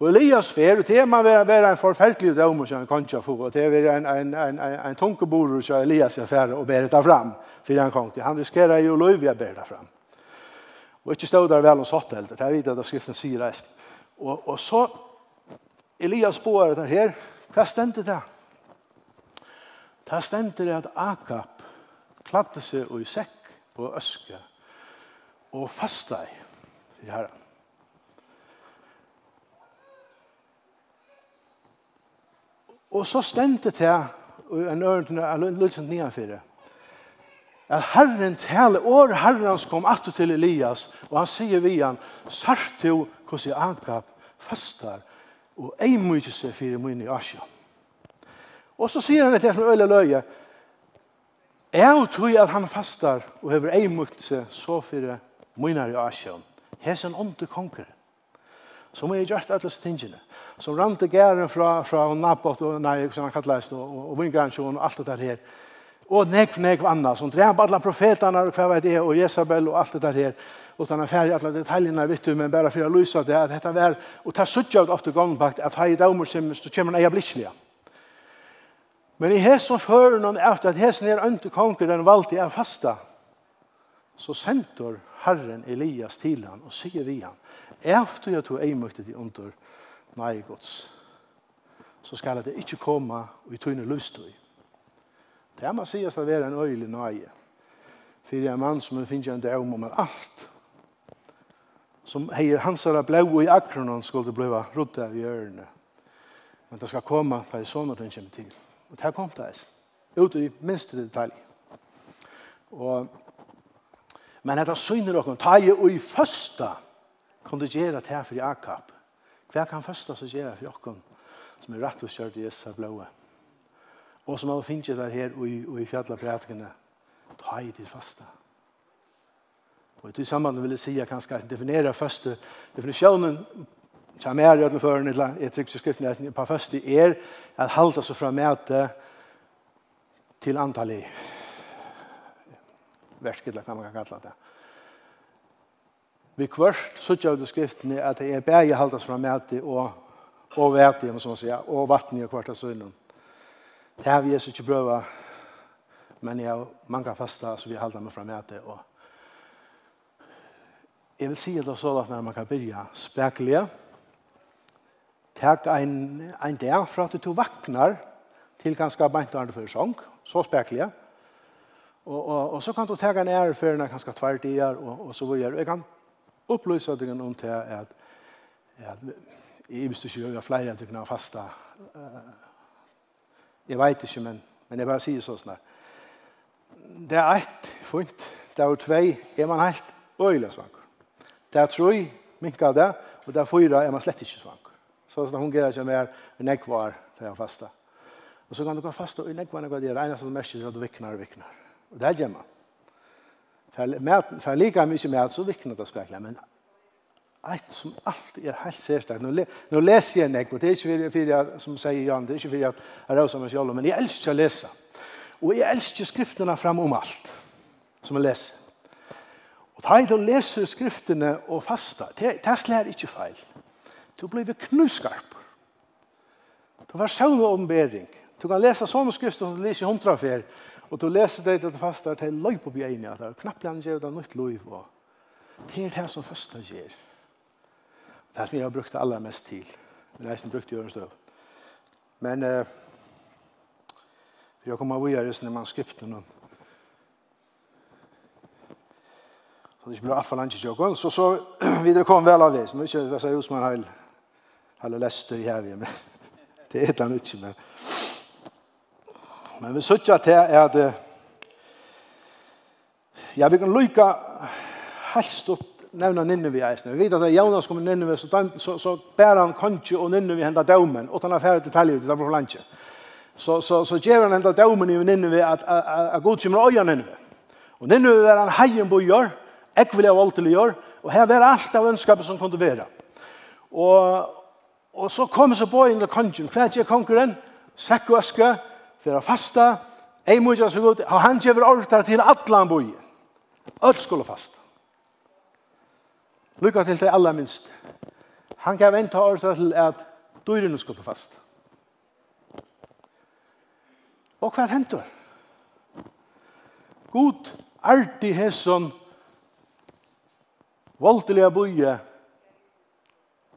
Speaker 2: Og Elias fer, og det må være, være en forferdelig døm som han kan ikke få, og det er en, en, en, en, en tunkeborder som Elias er fer og ber det fram, for han kan ikke. Han riskerer jo lov å ber det fram. Og ikke stod der vel og satt helt, det er vidt at skriften sier reist. Og, og så, Elias spår det her, hva stendte det? Det stendte det at Akab kladde seg i sekk og øske og fasta i fyrir herren. Og så stendte det og en ørn en lutsen nedanfyrir at Herren tale år Herrens kom at til Elias og han sier vi han sart jo hos i agap fastar og ei mykje seg fyrir mun i Asja og så sier han etter en øyla løye jeg tror at han fastar og hever ei mykje seg så fyrir mynar i Asien, hesen onde konger, som er gjort alle tingene, som rante gæren fra, fra Nabot, og nei, som han kallar det, og, og Vingansjon, og alt det der her, og nekv, nekv anna, som drep alle profetene, og hva var det, og Jezabel, og alt det der her, og den er ferdig alle detaljene, vet du, men bare for å lyse det, at dette var, og ta suttja ut ofte gangbakt, at ha i daumer som, så kommer en eier Men i hesen fører noen efter, at hesen er ønte konger, den valgte jeg fasta, så senter Herren Elias til han og sier vi han, efter jeg tog eimøktet de under nei gods, så skal det ikke komme og i tøyne løstøy. Det er man sier at det er en øyelig nøye. For jeg er en mann som finner en døm om alt. Som heier hans er blau i akronen skulle det bli rutt av i ørene. Men det skal komme på en sånn at den kommer til. Og det her kom det eist. Ut i minste detalj. Og Men hetta synir okkum, ta i og i føsta kan du gjera det her for Jakob. Hva kan føsta så gera for okkum som er rett og kjørt i Esa blåa? Og som har finnet der her og i, og i fjallapratikene, ta i ditt fasta. Og i samband vil jeg si at jeg kan definere første definisjonen som er i ødelføren i trykkskriftene på første er at halda så fra møte til antallet verket, eller hva man kan kalla det. Vi kvørst suttja ut i skriftene at det er bæge haldas fra mæti og, og væti, og, sånn sier, og vattni og kvarta søgnen. Det har vi Jesus ikke prøva, men jeg har mange fasta, så vi halda meg fra mæti. Og... Jeg vil si det så at når man kan byrja speklige, Takk ein, ein dag fra at du vaknar til ganske bænt og andre sång, så speklige, Og, og, og så kan du ta en ære for når ganske tvert i er, og, og så videre. Jeg kan opplyse deg om til at, at jeg visste ikke gjøre flere at du kunne fasta. Jeg vet ikke, men, men jeg bare sier sånn. Det er ett, funkt. Det er tvei, er man helt øyelig svank. Det er tre, minka det, og det er fyra, er man slett ikke svank. Så sånn, hun gjør ikke mer enn jeg var til å fasta. Og så kan du gå fasta, og jeg var enn jeg var det. Det eneste som merker at du viknar og viknar. Og det er gjemma. For lika mye med så vikner det spekler, men eit som alltid er helt særstakt. Nå, nå leser jeg nek, og det er ikke for jeg, som sier Jan, det er ikke for jeg er av sammen sjálf, men jeg elsker å lese. Og jeg elsker skriftene fram om alt som jeg leser. Og da jeg leser skriftene og fasta, det, det slår ikke feil. Du blir knuskarp. Du var og ombering. Du kan lese sånne skrifter som du leser i hundra Og du leser det til fast at det løy på bjegnet, at det er knappt han gjør det nytt løy på. Det er det som først han gjør. Det er som jeg har brukt aller mest til. Men jeg har brukt det i Ørnstøv. Men eh, jeg kommer av å gjøre det når man manuskripten noen. Så det ikke blir altfor langt i tjokken. Så, så videre kom vel av det. Så nå er ikke hva sier Osman har, har lest det i her, men det er et eller annet ikke, men Men vi sørger til at ja, vi kan lykke helst opp nevna Ninnive i eisen. Vi vet at Jonas kom Ninnive, så, så, så bærer han kanskje og Ninnive hendet daumen, og han har færre detaljer ut, det var for landet. Så, så, så gjør han hendet daumen i Ninnive at, at, at, at god kommer øya Ninnive. Og Ninnive er han heien bojer, valgt til å gjør, og her er alt av ønskapet som kunne være. Og, og så kommer så på inn til kanskje, hva er konkurren? Sekk og øske, for å fasta, ei mykje som god, og han gjør orkar til allan boi. Öll skulle fasta. Lykka til det aller minst. Han gav en ta til at dyrene skulle fasta. Og hva hentur? God arti hesson voldelige boie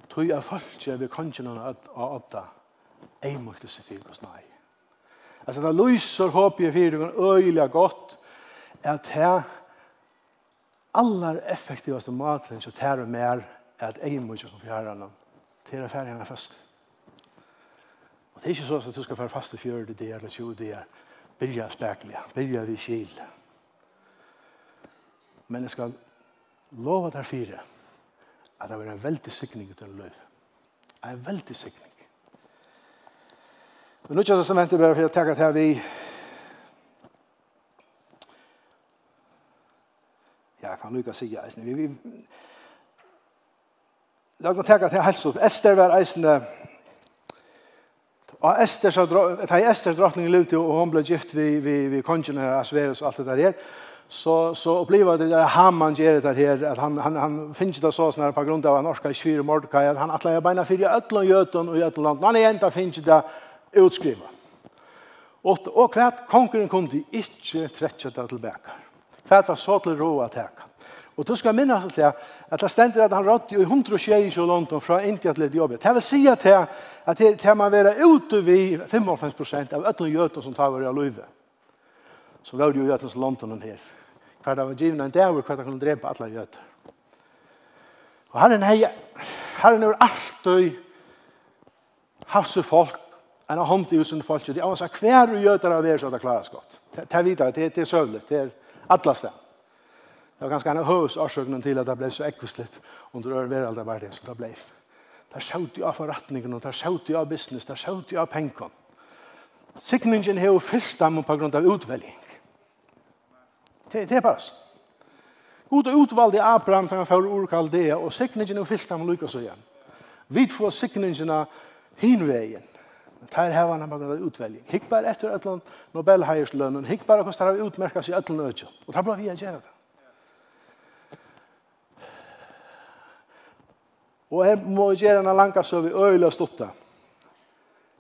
Speaker 2: tog jeg falskje ved kongen av åtta eimukte seg til og snai. Altså, det lyser håp i fire og øyelig godt at det aller effektivaste maten som tar og mer er at jeg må ikke for herren til å fære henne først. Og det er ikke så at du skal fære fast i 40 det eller 20 dager. Byrja spekelig. byrja vi kjil. Men jeg skal lova der fire at det var en veldig sikning til å løv. En veldig sikning. Men nu känns jeg som händer bara för jag tackat här vi Ja, jeg kan lukka sig eisne. Vi, vi, Lag meg teka til helst opp. Esther var eisne... Og Esther, så det ta Ester drottningen lut og hun ble gift vi vi vi kongen her Asverus og alt det der her. Så så oppleva det der Haman gjør det her at han han han finner det så sånn på grunn av han orska i 24 mordkai at han atla beina fyrir öllum jötun og i öllum. Han er enda finner det utskriva. Og, og kvært, kongeren kunne ikke trekke det tilbake. Kvært var så til ro å teka. Og du skal minne til det, at det stender at han rådde i 120 i London fra India til jobbet. Det vil si at det, at det, det man være ute vid 95 av øtlen gjøter som tar vare av løyve. Så var det jo gjøter som London her. Hver det var givende en dag, hver det kunne drepe alle gjøter. Og herren hei, herren er alltid havse folk en av hånd i husen folk, de har sagt, hver og gjøter av er så det klarer skott. Det er videre, det er søvlig, det er atlas det. Det var ganske en av høvesårsøkene til at det ble så ekvislitt under øreveralda var det som det ble. Det er sjøvd av forretningen, det er sjøvd av business, det er sjøvd av penken. Sikningen har jo fyllt dem på grunn av utvelging. Det, det er bare sånn. Gud utvalde Abraham til han får orkaldea, og sikningen har fyllt dem lykkes igjen. Vi får sikningen av hinveien. Tær hava hann bara utvelja. Hikk bara eftir allan Nobel heiðurslønun, hikk bara kostar hava utmerka seg allan økja. Og tær blá við at gera det. Og her må vi gjøre en langa så vi øyla stotta.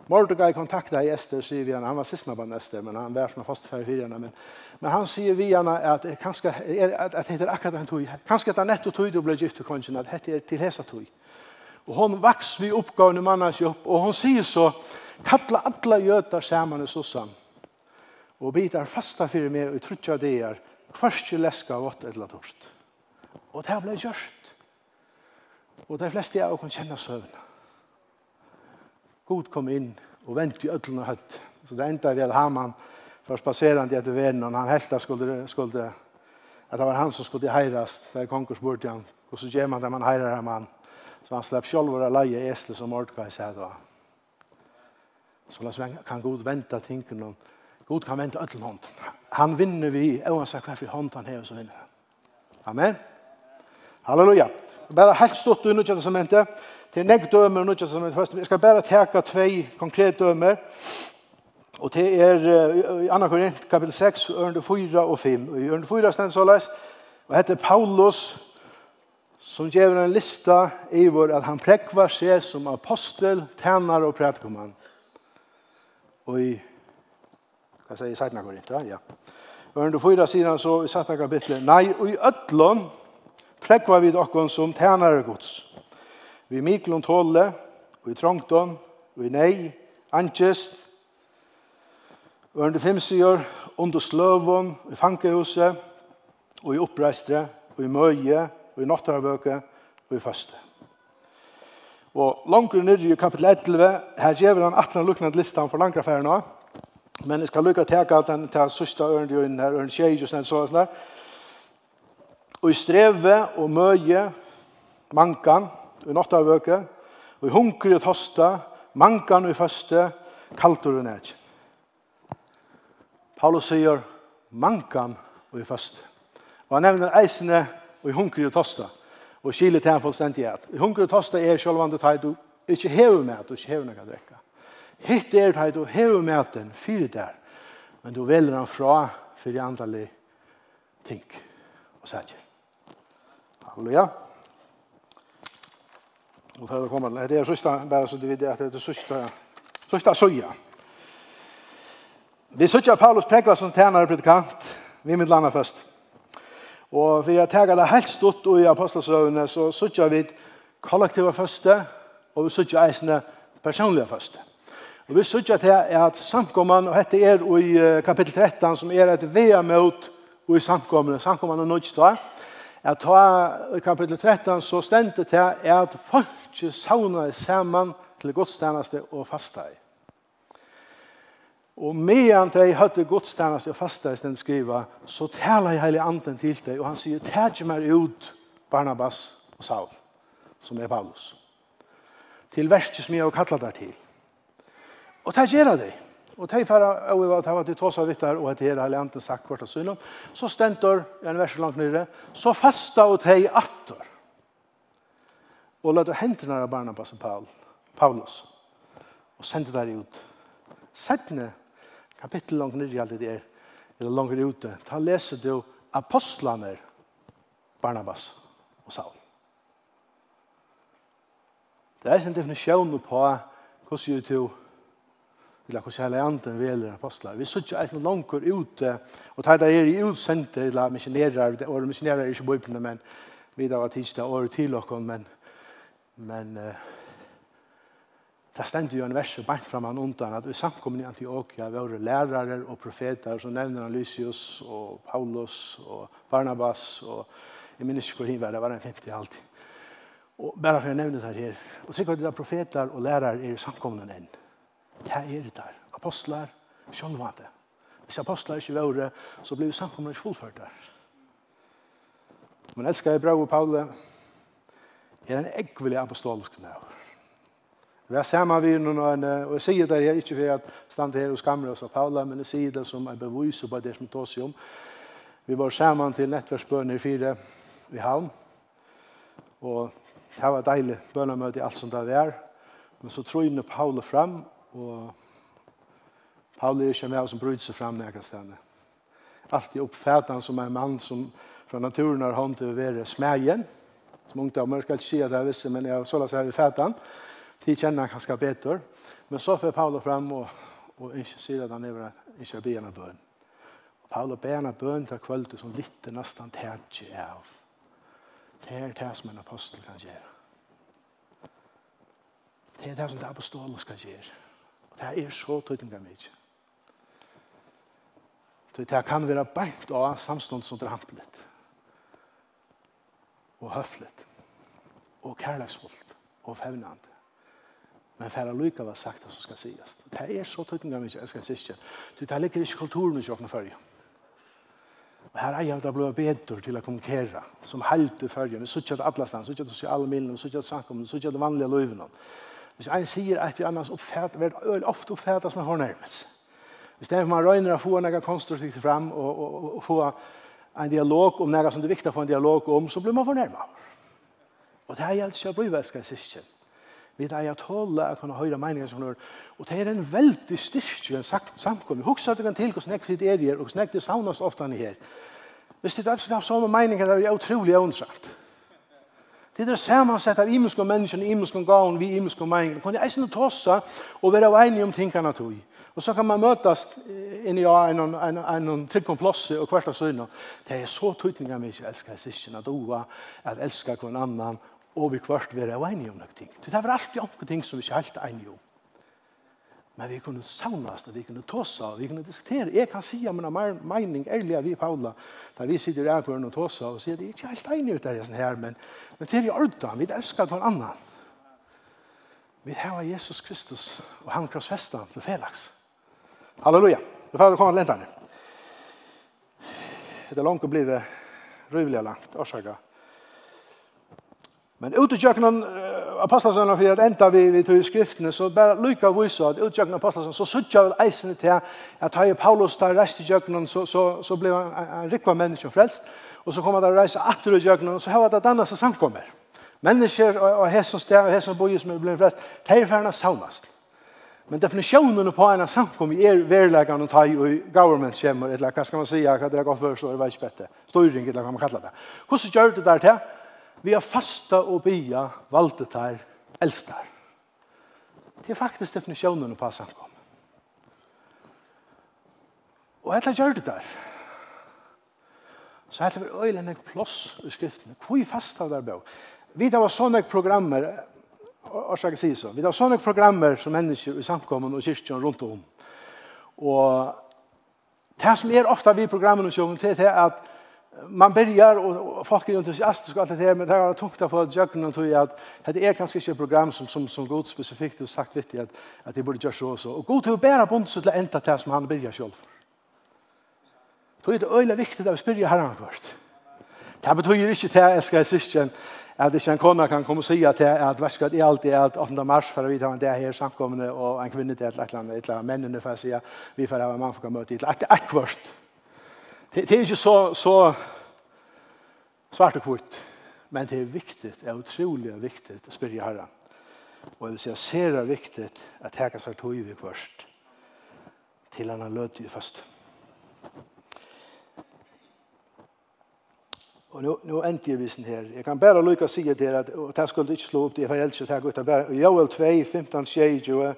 Speaker 2: Mordecai kontakta i Ester, sier vi henne, han var sist nabban Ester, men han var som fast fyrir henne, men, men han sier vi henne at, kanska, er, at, at det er akkurat en tog, kanska det er netto tog du ble gift til kongen, at det er til hesa tog. Og hon vaks vi oppgavene mannas jobb, og hon sier så, Kalla alla jötar saman i sossan Og bitar fasta fyrir meg og trutja deir. Kvarski leska av åtta etla torst. Og det blei gjørst. Og de fleste av kan kjenne søvn. God kom inn og vent i ødlen og høtt. Så det enda vel Haman for spaserande etter vennen. Han helta skulle, skulle at det var han som skulle heirast. Det er konkurs bort igjen Og så gjør man det man heirar man Så han slapp sjolv å leie esle som ordkva i sædva. Så la kan Gud vente tingene God kan vente öll hånd. Han vinner vi, oavsett hva for hånd han har, så vinner han. Amen. Halleluja. Bara helt stort i Nya Testamentet. Til negg dømer i Nya Testamentet først. Jeg skal bare teka tvei konkret dømer. Og det er i 2. Korint, kapitel 6, ørende 4 og 5. Og i ørende 4 stendt så les, og heter Paulus, som gjør en lista i vår at han prekvar seg som apostel, tænare og prædikumann. Og i, hva sier jeg, 16. Korint, ja. Og under fyra sidan så i 17. kapitlet, Nei, og i ötlån prekva vi dokkon som tænare gods. Vi miklon tåle, og i trångton, og i nei, angest, og under fem sier, under sløvon, i fankehuset, og i oppreistre, og i møye, og i nattarvøke, og i første. Og langer nyrre i kapitel 11, her gjør han 18 lukkende listan for langere affæren nå. Men jeg skal lukke til at den til sørste øren i øynene her, øren tjej og sånn sånn der. Og i streve og møye, mankan, i nottavøke, og i hunker og tosta, mankan og i første, kaltor og nætjen. Paulus sier, mankan og i første. Og han nevner eisene og i hunker og tosta og kile til folk sendt i at. Hunker og tosta er sjølvande teg du ikke hever med, du ikke hever noe drekka. Hitt er teg du hever med den, fyrer der, men du velger han fra for antallig ting og sætje. Halleluja. Og for å komme til, det er sørste, bare så du vet at det er sørste, sørste søya. Vi søtja Paulus prekva som tjener predikant, vi mitt landa først. Og for jeg tar det helt stort i apostelsøvnene, så sitter vi kollektiva første, og vi sitter eisene personlige første. Og vi sitter til at samkommene, og dette er i kapittel 13, som er et VM-møt i samkommene, samkommene er nødt at ta i kapittel 13, så stendte til at folk savner sammen til godstjeneste og fastet. Og medan de høyde godstjeneste og fasta i stedet skriva, så taler jeg hele anden til deg, og han sier, tæt meg ut Barnabas og Saul, som er Paulus, til verset som jeg har kallat der til. Og tæt gjør det. Og tæt færa og jeg var til tåsa vittar, og etter heilig anden sagt kvart av synom, så stentor, en vers langt nere, så fasta og tæt attor, og lade hendene av Barnabas og Paul, Paulus, og sendte der ut. Sættene kapittel langt nere i alt det er, eller langt ute, ta leser du apostlene Barnabas og Saul. Det er en definisjon på hvordan du til til hvordan hele anden veler apostlar. Vi sitter ikke noe langt ute, og tar det er i utsendte, eller missionerer, og missionerer er ikke bøypene, men vi da var tidsdag året til dere, men, men uh, Det stendte jo en vers bant fram han undan at vi samkommer i Antioquia var lærere og profeter som nevner han Lysius og Paulus og Barnabas og jeg minnes ikke hvor hin var, det var en femte alltid. Og bare for å nevne det her, og sikkert det er profeter og lærere er i samkommen enn. Det er det der. Apostlar, sjølvante. Hvis apostlar ikke var, så ble samkommen ikke fullført der. Men elsker jeg bra og Paule, er en ekvelig apostolisk nærvær. Vi har sammen vi noen og, og jeg sier det her ikke for at stand her og skammer oss av Paula, men jeg sier det som er bevis på det som tås om. Vi var sammen til nettverksbøn i fire i havn, og det var deilig bønnemøte i alt som det var. Men så tror jeg Paula fram, og Paula er ikke med som bryter seg fram nærkast henne. Alt i oppfattet som en mann som fra naturen har hånd til å være smagen, som ungdommer skal ikke si at jeg visste, men jeg så la seg i fætan. Og de kjenner han skal beter. Men så får Paulus fram og, og ikke sier at han er ikke be en av bøn. Og Paulus be av bøn til kvöldet som litt nesten tætje av. Det er det som en apostel kan gjøre. Det er det som det apostolen skal gjøre. Og det er så tydelig mye. Det kan være beint av samstånd som det er hamplet. Og høflet. Og kærleksfullt. Og fevnende. Men færa lyka var sagt det som skal sies. Det er så tøytinga mykje, jeg skal sies ikke. Du, det ligger ikke kulturen mykje åkne fyrje. Og her er jeg da blevet bedre til å kommunikere, som helt i fyrje. Vi sier suttet alle stedet, vi sier suttet sosiale miljøene, suttet samkomne, suttet vanlige løyvene. Hvis en sier at vi annars oppfatter, vi er ofte oppfæt som en hår. Hvis det er man røyner å få noe konstruktivt fram og, og, og, og få en dialog om noe som det er viktig å få en dialog om, så blir man fornærmet. Og det er helt ikke å bli vært, skal sies ikke. Vi er at holde å kunne høre meninger som når. Og det er en veldig styrke samkommet. Husk at du kan til hvordan jeg fritt er her, og hvordan jeg det savnes ofte han her. Hvis det er sånn har sånne meninger, det er utrolig åndsagt. Det er samansett av imenske mennesker, imenske gavn, vi imenske meninger. Kan jeg eisen tossa og være enig om tingene tog. Og så kan man møtes inn i en, en, en, en trygg om plåse og hvert av søgnet. Det er så tøytninger mye jeg elsker jeg sikkert, at doa, at elsker hver annan, og vi kvart være av enige om noen ting. Det var alltid noen ting som vi ikke helt enige om. Men vi kunne saunast, vi kunne tåsa, vi kunne diskutere. Jeg kan si om en mening ærlig vi Paula, da vi sitter i ærkvaren og tåsa, og sier, det er ikke helt enige ut der, her, men, men det er i orden, vi elsker hver annen. Vi har Jesus Kristus, og han krossfesta til Felix. Halleluja! Vi får komme til lentene. Det er langt å bli røyvelig langt, årsaker. Men utgjøknen uh, apostelsønne for at enda vi, vi tog i skriftene, så bare lykka vise at utgjøknen apostelsønne, så suttja vel eisene til at hei Paulus der reist i kjøkkenen, så, så, så ble han en, en rikva menneske frelst, og så kom han der reise atter i gjøknen, og så hei det denne som samkommer. Mennesker og, og hesson sted og hesson boi som er blevet frelst, de er ferdig saunast. Men definisjonen på en samkom er verlegan og tai og government kommer, eller hva skal man si, hva det er godt for, så er det veis bette. Støyring, eller hva man kallar det. Hvordan gjør det der til? vi har fasta og bya valde her eldstar. Det er faktisk definisjonen på samkom. Og etter gjør det der, så heter vi øyne en plåss i skriftene. Hvor fasta der bør? Vi har sånne programmer, og skal si så, vi har sånne programmer som mennesker i samkommen og kyrkjen rundt om. Og det som er ofte vi i programmen og sjøen det er at man börjar och folk är entusiastiska allt det här men det har tungt att få jöken och tog att det är kanske inte ett program som som som god specifikt och sagt viktigt att att det borde göra så och så och god till att bära bond så till ända till som han börjar själv. Tror det är öle viktigt att vi spyrja herran först. Det här betyder inte att jag ska sysken att det en kona kan komma säga till att väskat är alltid att 8 mars för vi tar en där här samkommande och en kvinna till ett land ett land männen för att säga vi får ha en man för att möta ett akvart. Det, det er ikke så, så svart og kvitt, men det er viktig, det er utrolig viktig å spørre herre. Og jeg vil si ser det viktig at jeg kan svart tog vi først til han har løt i først. Og nu, nu endte jeg visen her. Jeg kan bare lykke å si det her, at, og det skulle ikke slå opp, det for jeg elsker det her godt, Joel 2, 15, 20,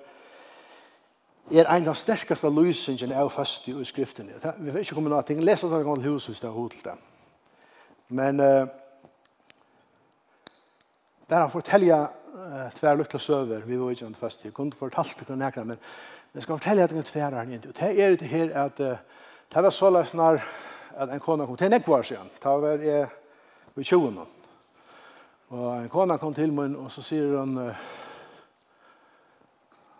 Speaker 2: er ein av sterkaste lysingen av fast i skriftene. Vi får ikke komme noe ting. Les oss en gang til hus hvis det er hodet det. Men uh, der han forteller uh, tver lukla søver, vi var ikke an fast i. Kunne fortalt det nekra, men jeg skal fortelle at det tver her Og det er det her at uh, det var så løs når at en kona kom til Nekvar siden. Det var uh, i 20 Og en kona kom til min, og så sier hun, uh,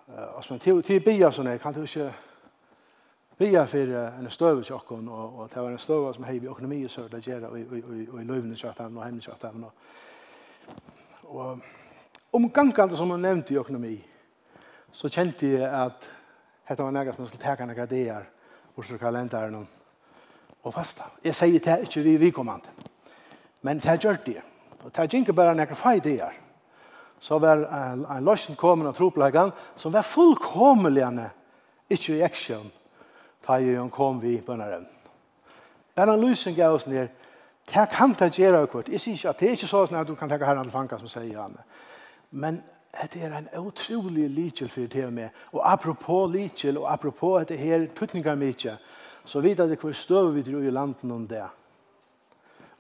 Speaker 2: Altså, men till til bia sånn, kan du inte bia för en stöv och och och det var en stöv som hei i økonomi og och gjerne, og, og, og, og i løvene kjøtthavn, og hemmene kjøtthavn. och om omgangene som hun nämnde i økonomi, så kände jag att dette var nægget som skulle ta några idéer och så kalendern och fasta. Jag säger det inte vi, vi kommer inte. Men det gjort det. Och det er ikke bara några feil ideer så var en, en løsning kommet av tropleggen som var fullkommeligende, ikke i aksjon, da jeg kom vi bønneren. Bare en løsning gav oss ned, det kan det gjøre akkurat. Jeg sier ikke at det er ikke sånn at du kan tenke herren til fanka som sier han. Men det er en utrolig lykkel for det med. Og apropos lykkel, og apropos at det her tøtninger mye, så vet jeg det hvor støv vi tror i landet om det.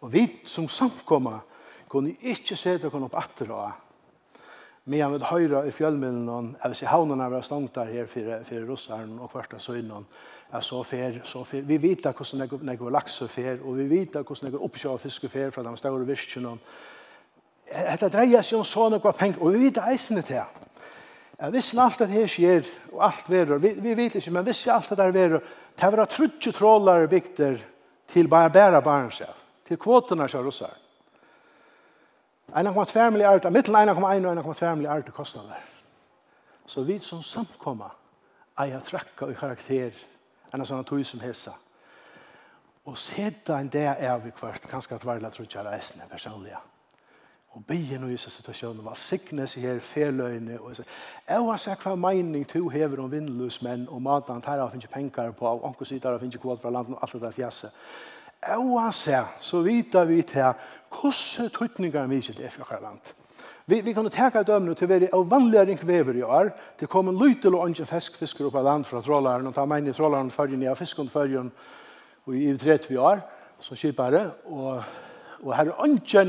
Speaker 2: Og vi som samkommer kunne ikke se det kunne opp atter av Men jag vil höra i fjellmiddelen, jeg vil si havnarna var stångt där for, för, för og och av søgnen, er så fer, så fer. Vi vet hvordan det går lax og fer och vi vet hvordan det går uppsjö og fisk og fer från de stora virkene. Det dreier seg om sånne noe penger, og vi vet eisene til. Jeg visste alt det her skjer, og alt verre, vi, vi vet ikke, men visste alt det der verre, det var trutje trålare bygter til bare bæra barn seg, til kvotene seg russeren. 1,2 milliarder, mittel 1,1 og 1,2 milliarder kostnader. Så vi som samkomma eier trakka i karakter enn sånn tog som hesa. Og seta en det er vi kvart, kanskje at varla tror jeg reisende personlige. Og bygge noe i disse situasjonen hva sikne seg her feløyne. Og jeg har sett hva mening to hever om vindløs menn og maten her har finnet penger på, og anker sitter har finnet kvot fra landet og alt det der fjeset. Og så vita vi til hvordan tøytningar vi ikke er for land. Vi, vi kan teka dømne til å være av vanlige ringvever i år, til kommer komme lytel og ikke feskfisker opp av land fra trålaren, og ta meg inn i trålaren førjen, ja, fisken førjen, og i idrett vi år, som kjipare, og, og her er ikke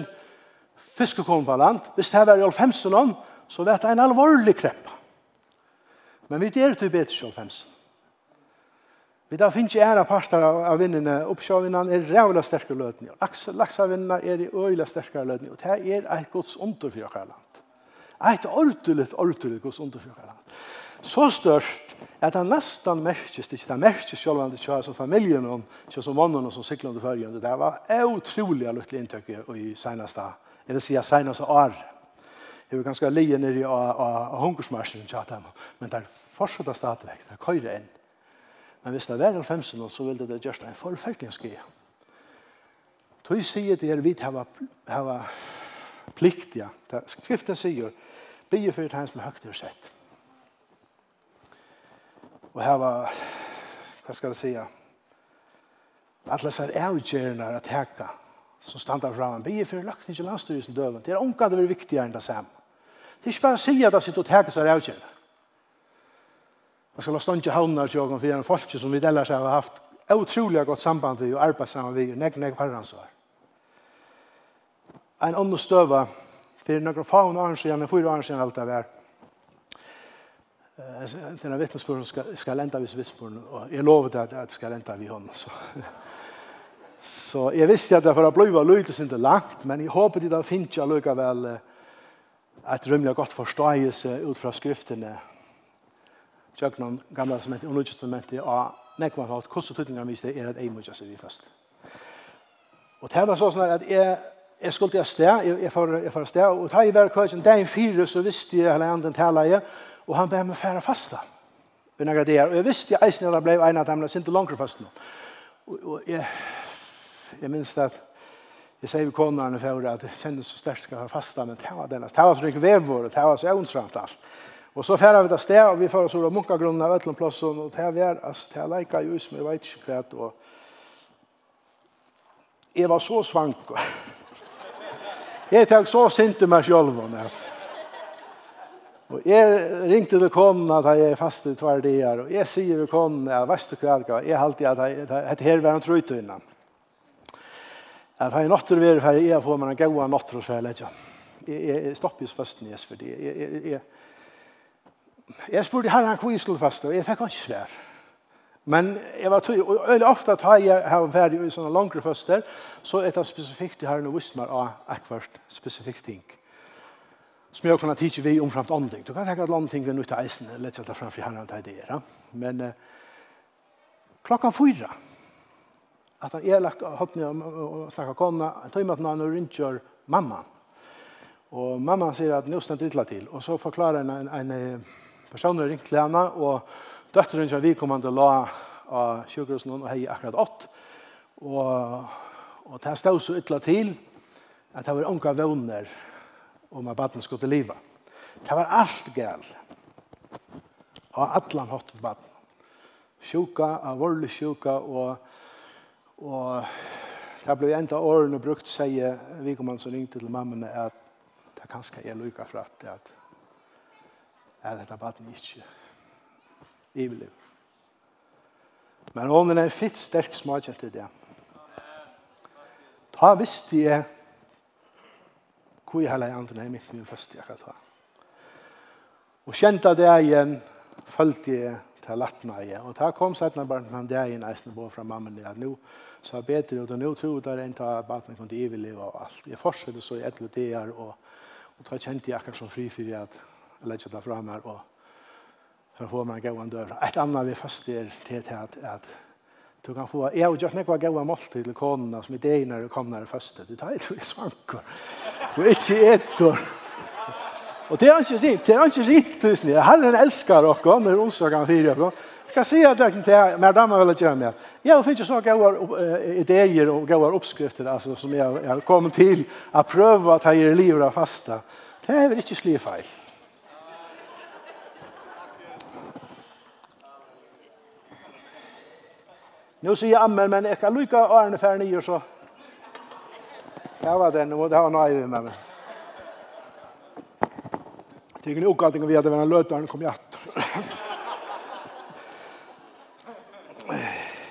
Speaker 2: fiskekorn på land. Hvis det var i 15 år, så vet det en alvorlig krepp. Men vi er til bedre i 15 Vi da finnes ikke ære parter av, av vinnene. Oppsjåvinnene er rævla sterke løtene. Laksavinnene er i øyla sterke løtene. Og det er et gods under for dere land. Et ordentlig, ordentlig gods under for dere land. Så størst at han nesten merkes, ikke det merkes selv om det ikke som familien og ikke som mannen og som sykler under førgen. Det var utrolig lykkelig inntøk i seneste, eller sier seneste år. Jeg var ganske lige nere av hunkersmarsjen, men det er fortsatt stadigvæk. Det er køyre inn. Men hvis det er en femsen, så vil det gjøre en forferdelig skje. Tøy sier det er vidt hava, hava plikt, ja. Skriften sier, bygge for det som er høyt og sett. Og her var, hva skal jeg sier, alle sær avgjørende at heka, som standar fram, bygge for lagt ikke landstyrelsen døven. Det er omkring det er viktigere enn det samme. Det er ikke bare å si at det sitter og teka sær avgjørende. Man skal la stånd til havnar til åkken for en folk som vi ellers har haft utrolig godt samband til og arbeid sammen vi, og nek, nek herransvar. En ånd støva, for noen faun år siden, en fyra år siden alt det var, den här vittnesbörden ska, ska lända vid vittnesbörden. Och jag lovade att det ska lända vid honom. Så. så jag visste att det för att bliva lydelsen inte lagt. Men jag hoppas att det finns jag lycka väl ett rymliga gott förståelse ut från skrifterna tjøknum gamla som heter Unnudje Testamenti og nekman hatt hvordan tøytingar viste er at ei mudja seg vi først. Og det var sånn at jeg jeg skulle til sted, jeg, jeg, får, jeg får sted, og da jeg var køkken en fire, så visste jeg hele anden tala jeg, og han ber meg fære fasta. Og jeg visste jeg eisen jeg ble en av dem, jeg sinte langere fast nå. Og, og jeg, jeg minns at jeg sier vi kånerne for at det kjennes så sterkt skal ha fasta, men det var denne, det var så ikke vevor, det var så ondsamt alt. Og så færa vi det sted, og vi får oss over munkagrunnen av ætlom plassen, og til vi er, altså, til jeg leika jo som jeg vet ikke hva, og jeg var så svank, jeg tok så sint til meg selv, og jeg ringte til konen at jeg er fast i tvær dier, og jeg sier til konen, jeg vet ikke hva, jeg halte at jeg hette her var en trøyte innan. At jeg nåtter være ferdig, jeg får meg en gode nåtter for jeg. Jeg stopper jo spørsmålet, jeg, jeg, jeg, jeg, Jeg spurte herren hvor jeg skulle faste, og jeg fikk ikke svær. Men jeg var tøy, og øyelig ofte at jeg har vært i sånne langere faster, så er det spesifikt det herren og visste meg av akkurat spesifikt ting. Som jeg kunne tidsje vi omframt ånding. Du kan tenke at landet ting er nødt til eisen, eller et eller framfor herren til det. Men eh, klokka fyra, at han er lagt hatt ned og snakket kona, en tøy med at han rundkjør mamma. Og mamma sier at nå snart drittla til, og så forklarer han en, en, en personer ringt til henne, og døtteren som vi kom til å la av sjukhusen og hei akkurat ått. Og, og det stod så ytla til at det var unga vunner om at baden skulle til livet. Det var alt gæl. Og allan hatt for baden. Sjuka, alvorlig sjuka, og, og det ble enda årene brukt, sier vi Vikomann som ringte til mammene, at det kanskje er lykka for at, at at dette baden ikke i iverlev. Men ånden er fitt sterk smakjent til det. Ta visst vi er hvor jeg heller andre er mitt min første jeg kan ta. Og kjente det igjen, følte jeg til lattene igjen. Og da kom seg når barnet han det igjen eisende på fra mammen det at nå så er bedre, og nå tror jeg det er en til at man kunne iverleve og alt. Jeg fortsetter så i et eller det er, og, og da kjente jeg akkurat som fri for at legger det fra meg, og for å få meg gøyene døra. Et annet vi først er til at, at du kan få, jeg har gjort noe gøyene måltid til konene som i deg når du kom når første, du tar ikke svanker, du er ikke etter. Og det er ikke rikt, det er ikke rikt, tusen jeg. Herren elsker dere, når omsorgen fyrer dere. Skal jeg si at dere til mer damer vil gjøre mer. Jeg finner så gode ideer og gode oppskrifter altså, som jeg har kommet til å prøve at jeg er livet av fasta. Det er vel ikke slik feil. Nu sier jeg ammer, men jeg kan lykke årene færre nye, så... Det var den, og det var nøye med meg. Det er ingen oppgalting vi hadde vært en løtaren kom hjatt.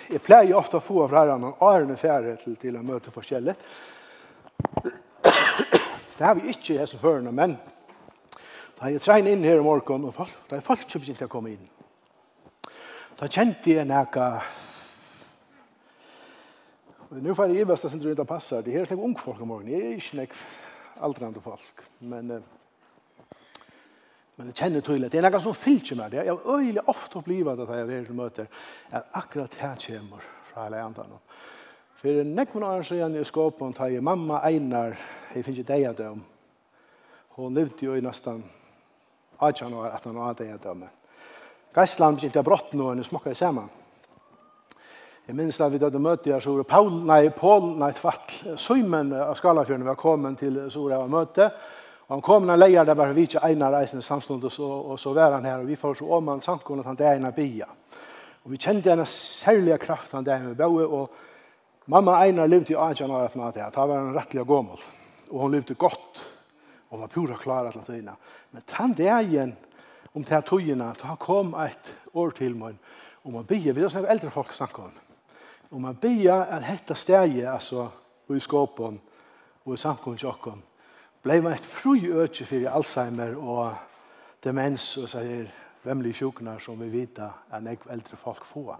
Speaker 2: Jeg pleier ofte å få fra herren og årene færre til, til å møte forskjellig. Det har vi ikke i hese førene, men da jeg trenger inn her i morgen, og folk, da er folk som å komme inn. Da kjente jeg noe Nu får jag bästa som du inte passar. Det här är knäck ung folk om morgonen. Det är knäck aldrande folk. Men, men det känner tydligt. Det är något som fyllt med det. Jag har öjligt ofta blivit att jag är till möter att akkurat här kommer från hela ändan. För näck från åren sedan i skåpen tar jag mamma Einar. Det finns inte det av dem. Hon levde ju i nästan 18 år, 18 år, 18 det 18 år. Gästland blir inte brott nu, nu smakar det samman. Jeg minns da vi hadde møte her, så var Paul, nei, Paul, nei, tvatt, Søymen av Skalafjørn var kommet til Sora og møte. Og han kom når leier der var vi ikke egnet reisende samstånd, og, og så var han her, og vi får så om han samkommet at han det egnet bia. Og vi kjente henne særlig kraft han det einar bia, og mamma einar levde i Ajan og rettene av det, da var han rettelig og gommel, og hun levde godt, og hun var pura klar til tøyene. Men han det einar, om til tøyene, da kom et år til meg, om å bia, vi er sånn eldre folk snakket om Og man bia at hetta stegi, altså, og i skåpen, og i samkommet tjokken, blei man et fru øtje fyrir Alzheimer og demens, og så er vemlige sjuknar som vi vita at nek eldre folk få.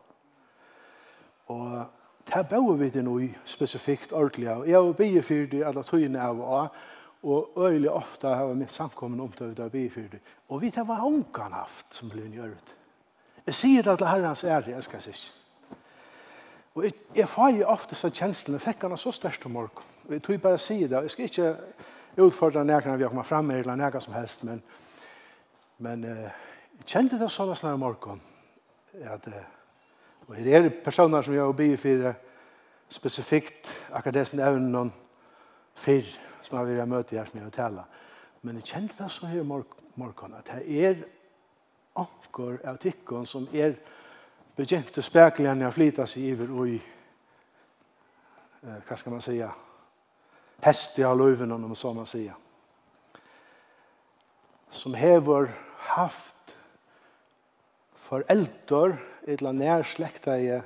Speaker 2: Og det bau vi det noe spesifikt ordentlig, og jeg har bia fyrir det alle tøyene av og og øyelig ofta har mitt samkommen omtøyde av det. Og vi tar hva ungan haft som blir gjørt. Jeg sier det til herrens ære, jeg skal sikkert. Og jeg, jeg får jo ofte så kjenslene, fikk han så størst om morgen. Og jeg tror bare å si det, jeg skal ikke utfordre nærkene vi har kommet frem med, eller nærkene som helst, men, men uh, jeg kjente det sånn om morgen, at, uh, og det er personer som jeg har bygget for spesifikt akkurat det som evnen noen fyr som jeg vil møte her som jeg vil tale. Men jeg kjente det så her om morgen, at det er anker av tikkene som er begynte speklarna att flytta sig iver och i eh, vad ska man säga pestiga löven om så man säger som hever haft föräldrar eller närsläktade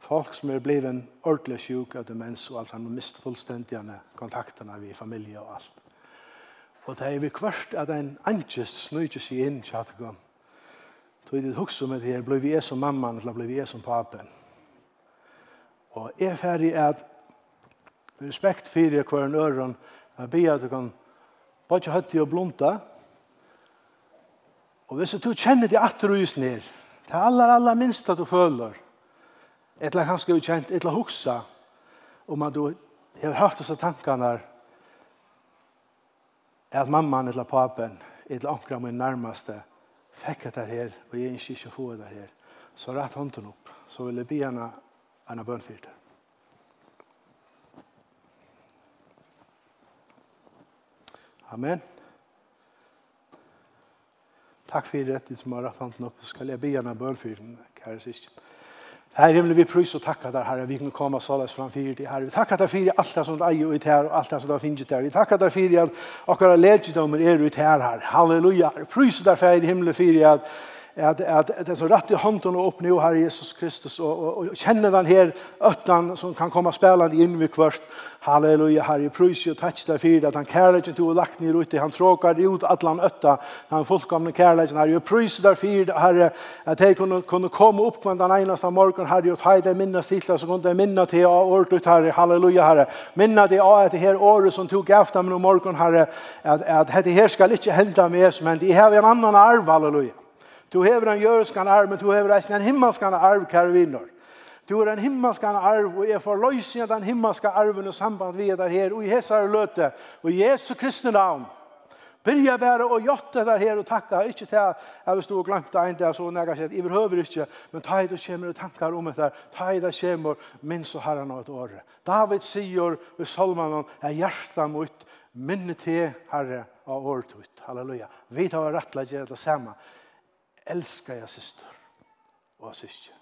Speaker 2: folk som är blivit ordentlig sjuk av demens og altså har mist fullständiga kontakterna vid familie och allt. Och det är vi kvart at en anges snöjt sig in i Tog det hugsa med det her, blev vi som mamman eller blev vi som papen. Og jeg er ferdig at respekt fyrir hver en øren, jeg ber at du kan bare høtti og blunta. Og hvis du kjenner det atter og ned, det er aller, aller minst at du føler, et eller etla kanskje et eller hugsa, om at du har haft disse tankene der, at mamman etla papen, eller annet min nærmeste, fikk jeg det her, og jeg ønsker ikke å få det her, så rett hånden opp, så vil jeg be henne en bønn for. Amen. Takk for det, de som har rett hånden opp, skal jeg be henne en bønn for den, kjære siste. Herre, himle, vi prøys og takka der, Herre, vi kan komme såles framfyr til, Herre. Vi takka der fyrir alt det som er eier ut her, og alt det som er finnet her. Vi takka der fyrir at akkurat legidommer er ut her, Herre. Halleluja, Herre. Prøys og der fyrir, himle, fyrir at at, at, det er så rett i hånden og opp nå her Jesus Kristus og, og, og kjenner den her øtten som kan komme spelande inn ved kvart. Halleluja her i prøys og takk deg for at han kærleikken til og lagt ned ute han tråkar ut atlan øtta han fullkomne kærleikken her i prøys der for herre at jeg kunne, kunne komme opp med den eneste morgen herre og ta i det minne stille så kunne jeg minne til å året her halleluja herre. Minne til å at det her året som tog efter med morgen herre at, at, dette det her skal ikke hende med men de har en annan arv halleluja. Du hever en jøreskan arv, men du hever en himmelskan arv, kære vinner. Du er en himmelskan arv, og jeg får løsning av den himmelska arven og samband vi er der her, og i hessar løte, og i Jesu Kristi navn. Byrja bare og jotte der her og takka, ikke til at jeg stå og glemte en dag, så nega sett, jeg behøver ikke, men ta i det kommer og tankar om etter, ta i det kommer, minns og herren av et år. David sier i Salmanen, jeg hjertet mot minne til herre av året ut. Halleluja. Vi tar rettleggjere det samme elskar jeg syster og syster.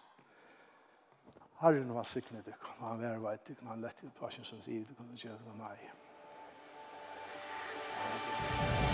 Speaker 2: Herren var sikkert det kan han være veit, det kan han lette ut passion som sier, det kan han gjøre det, nei. Amen.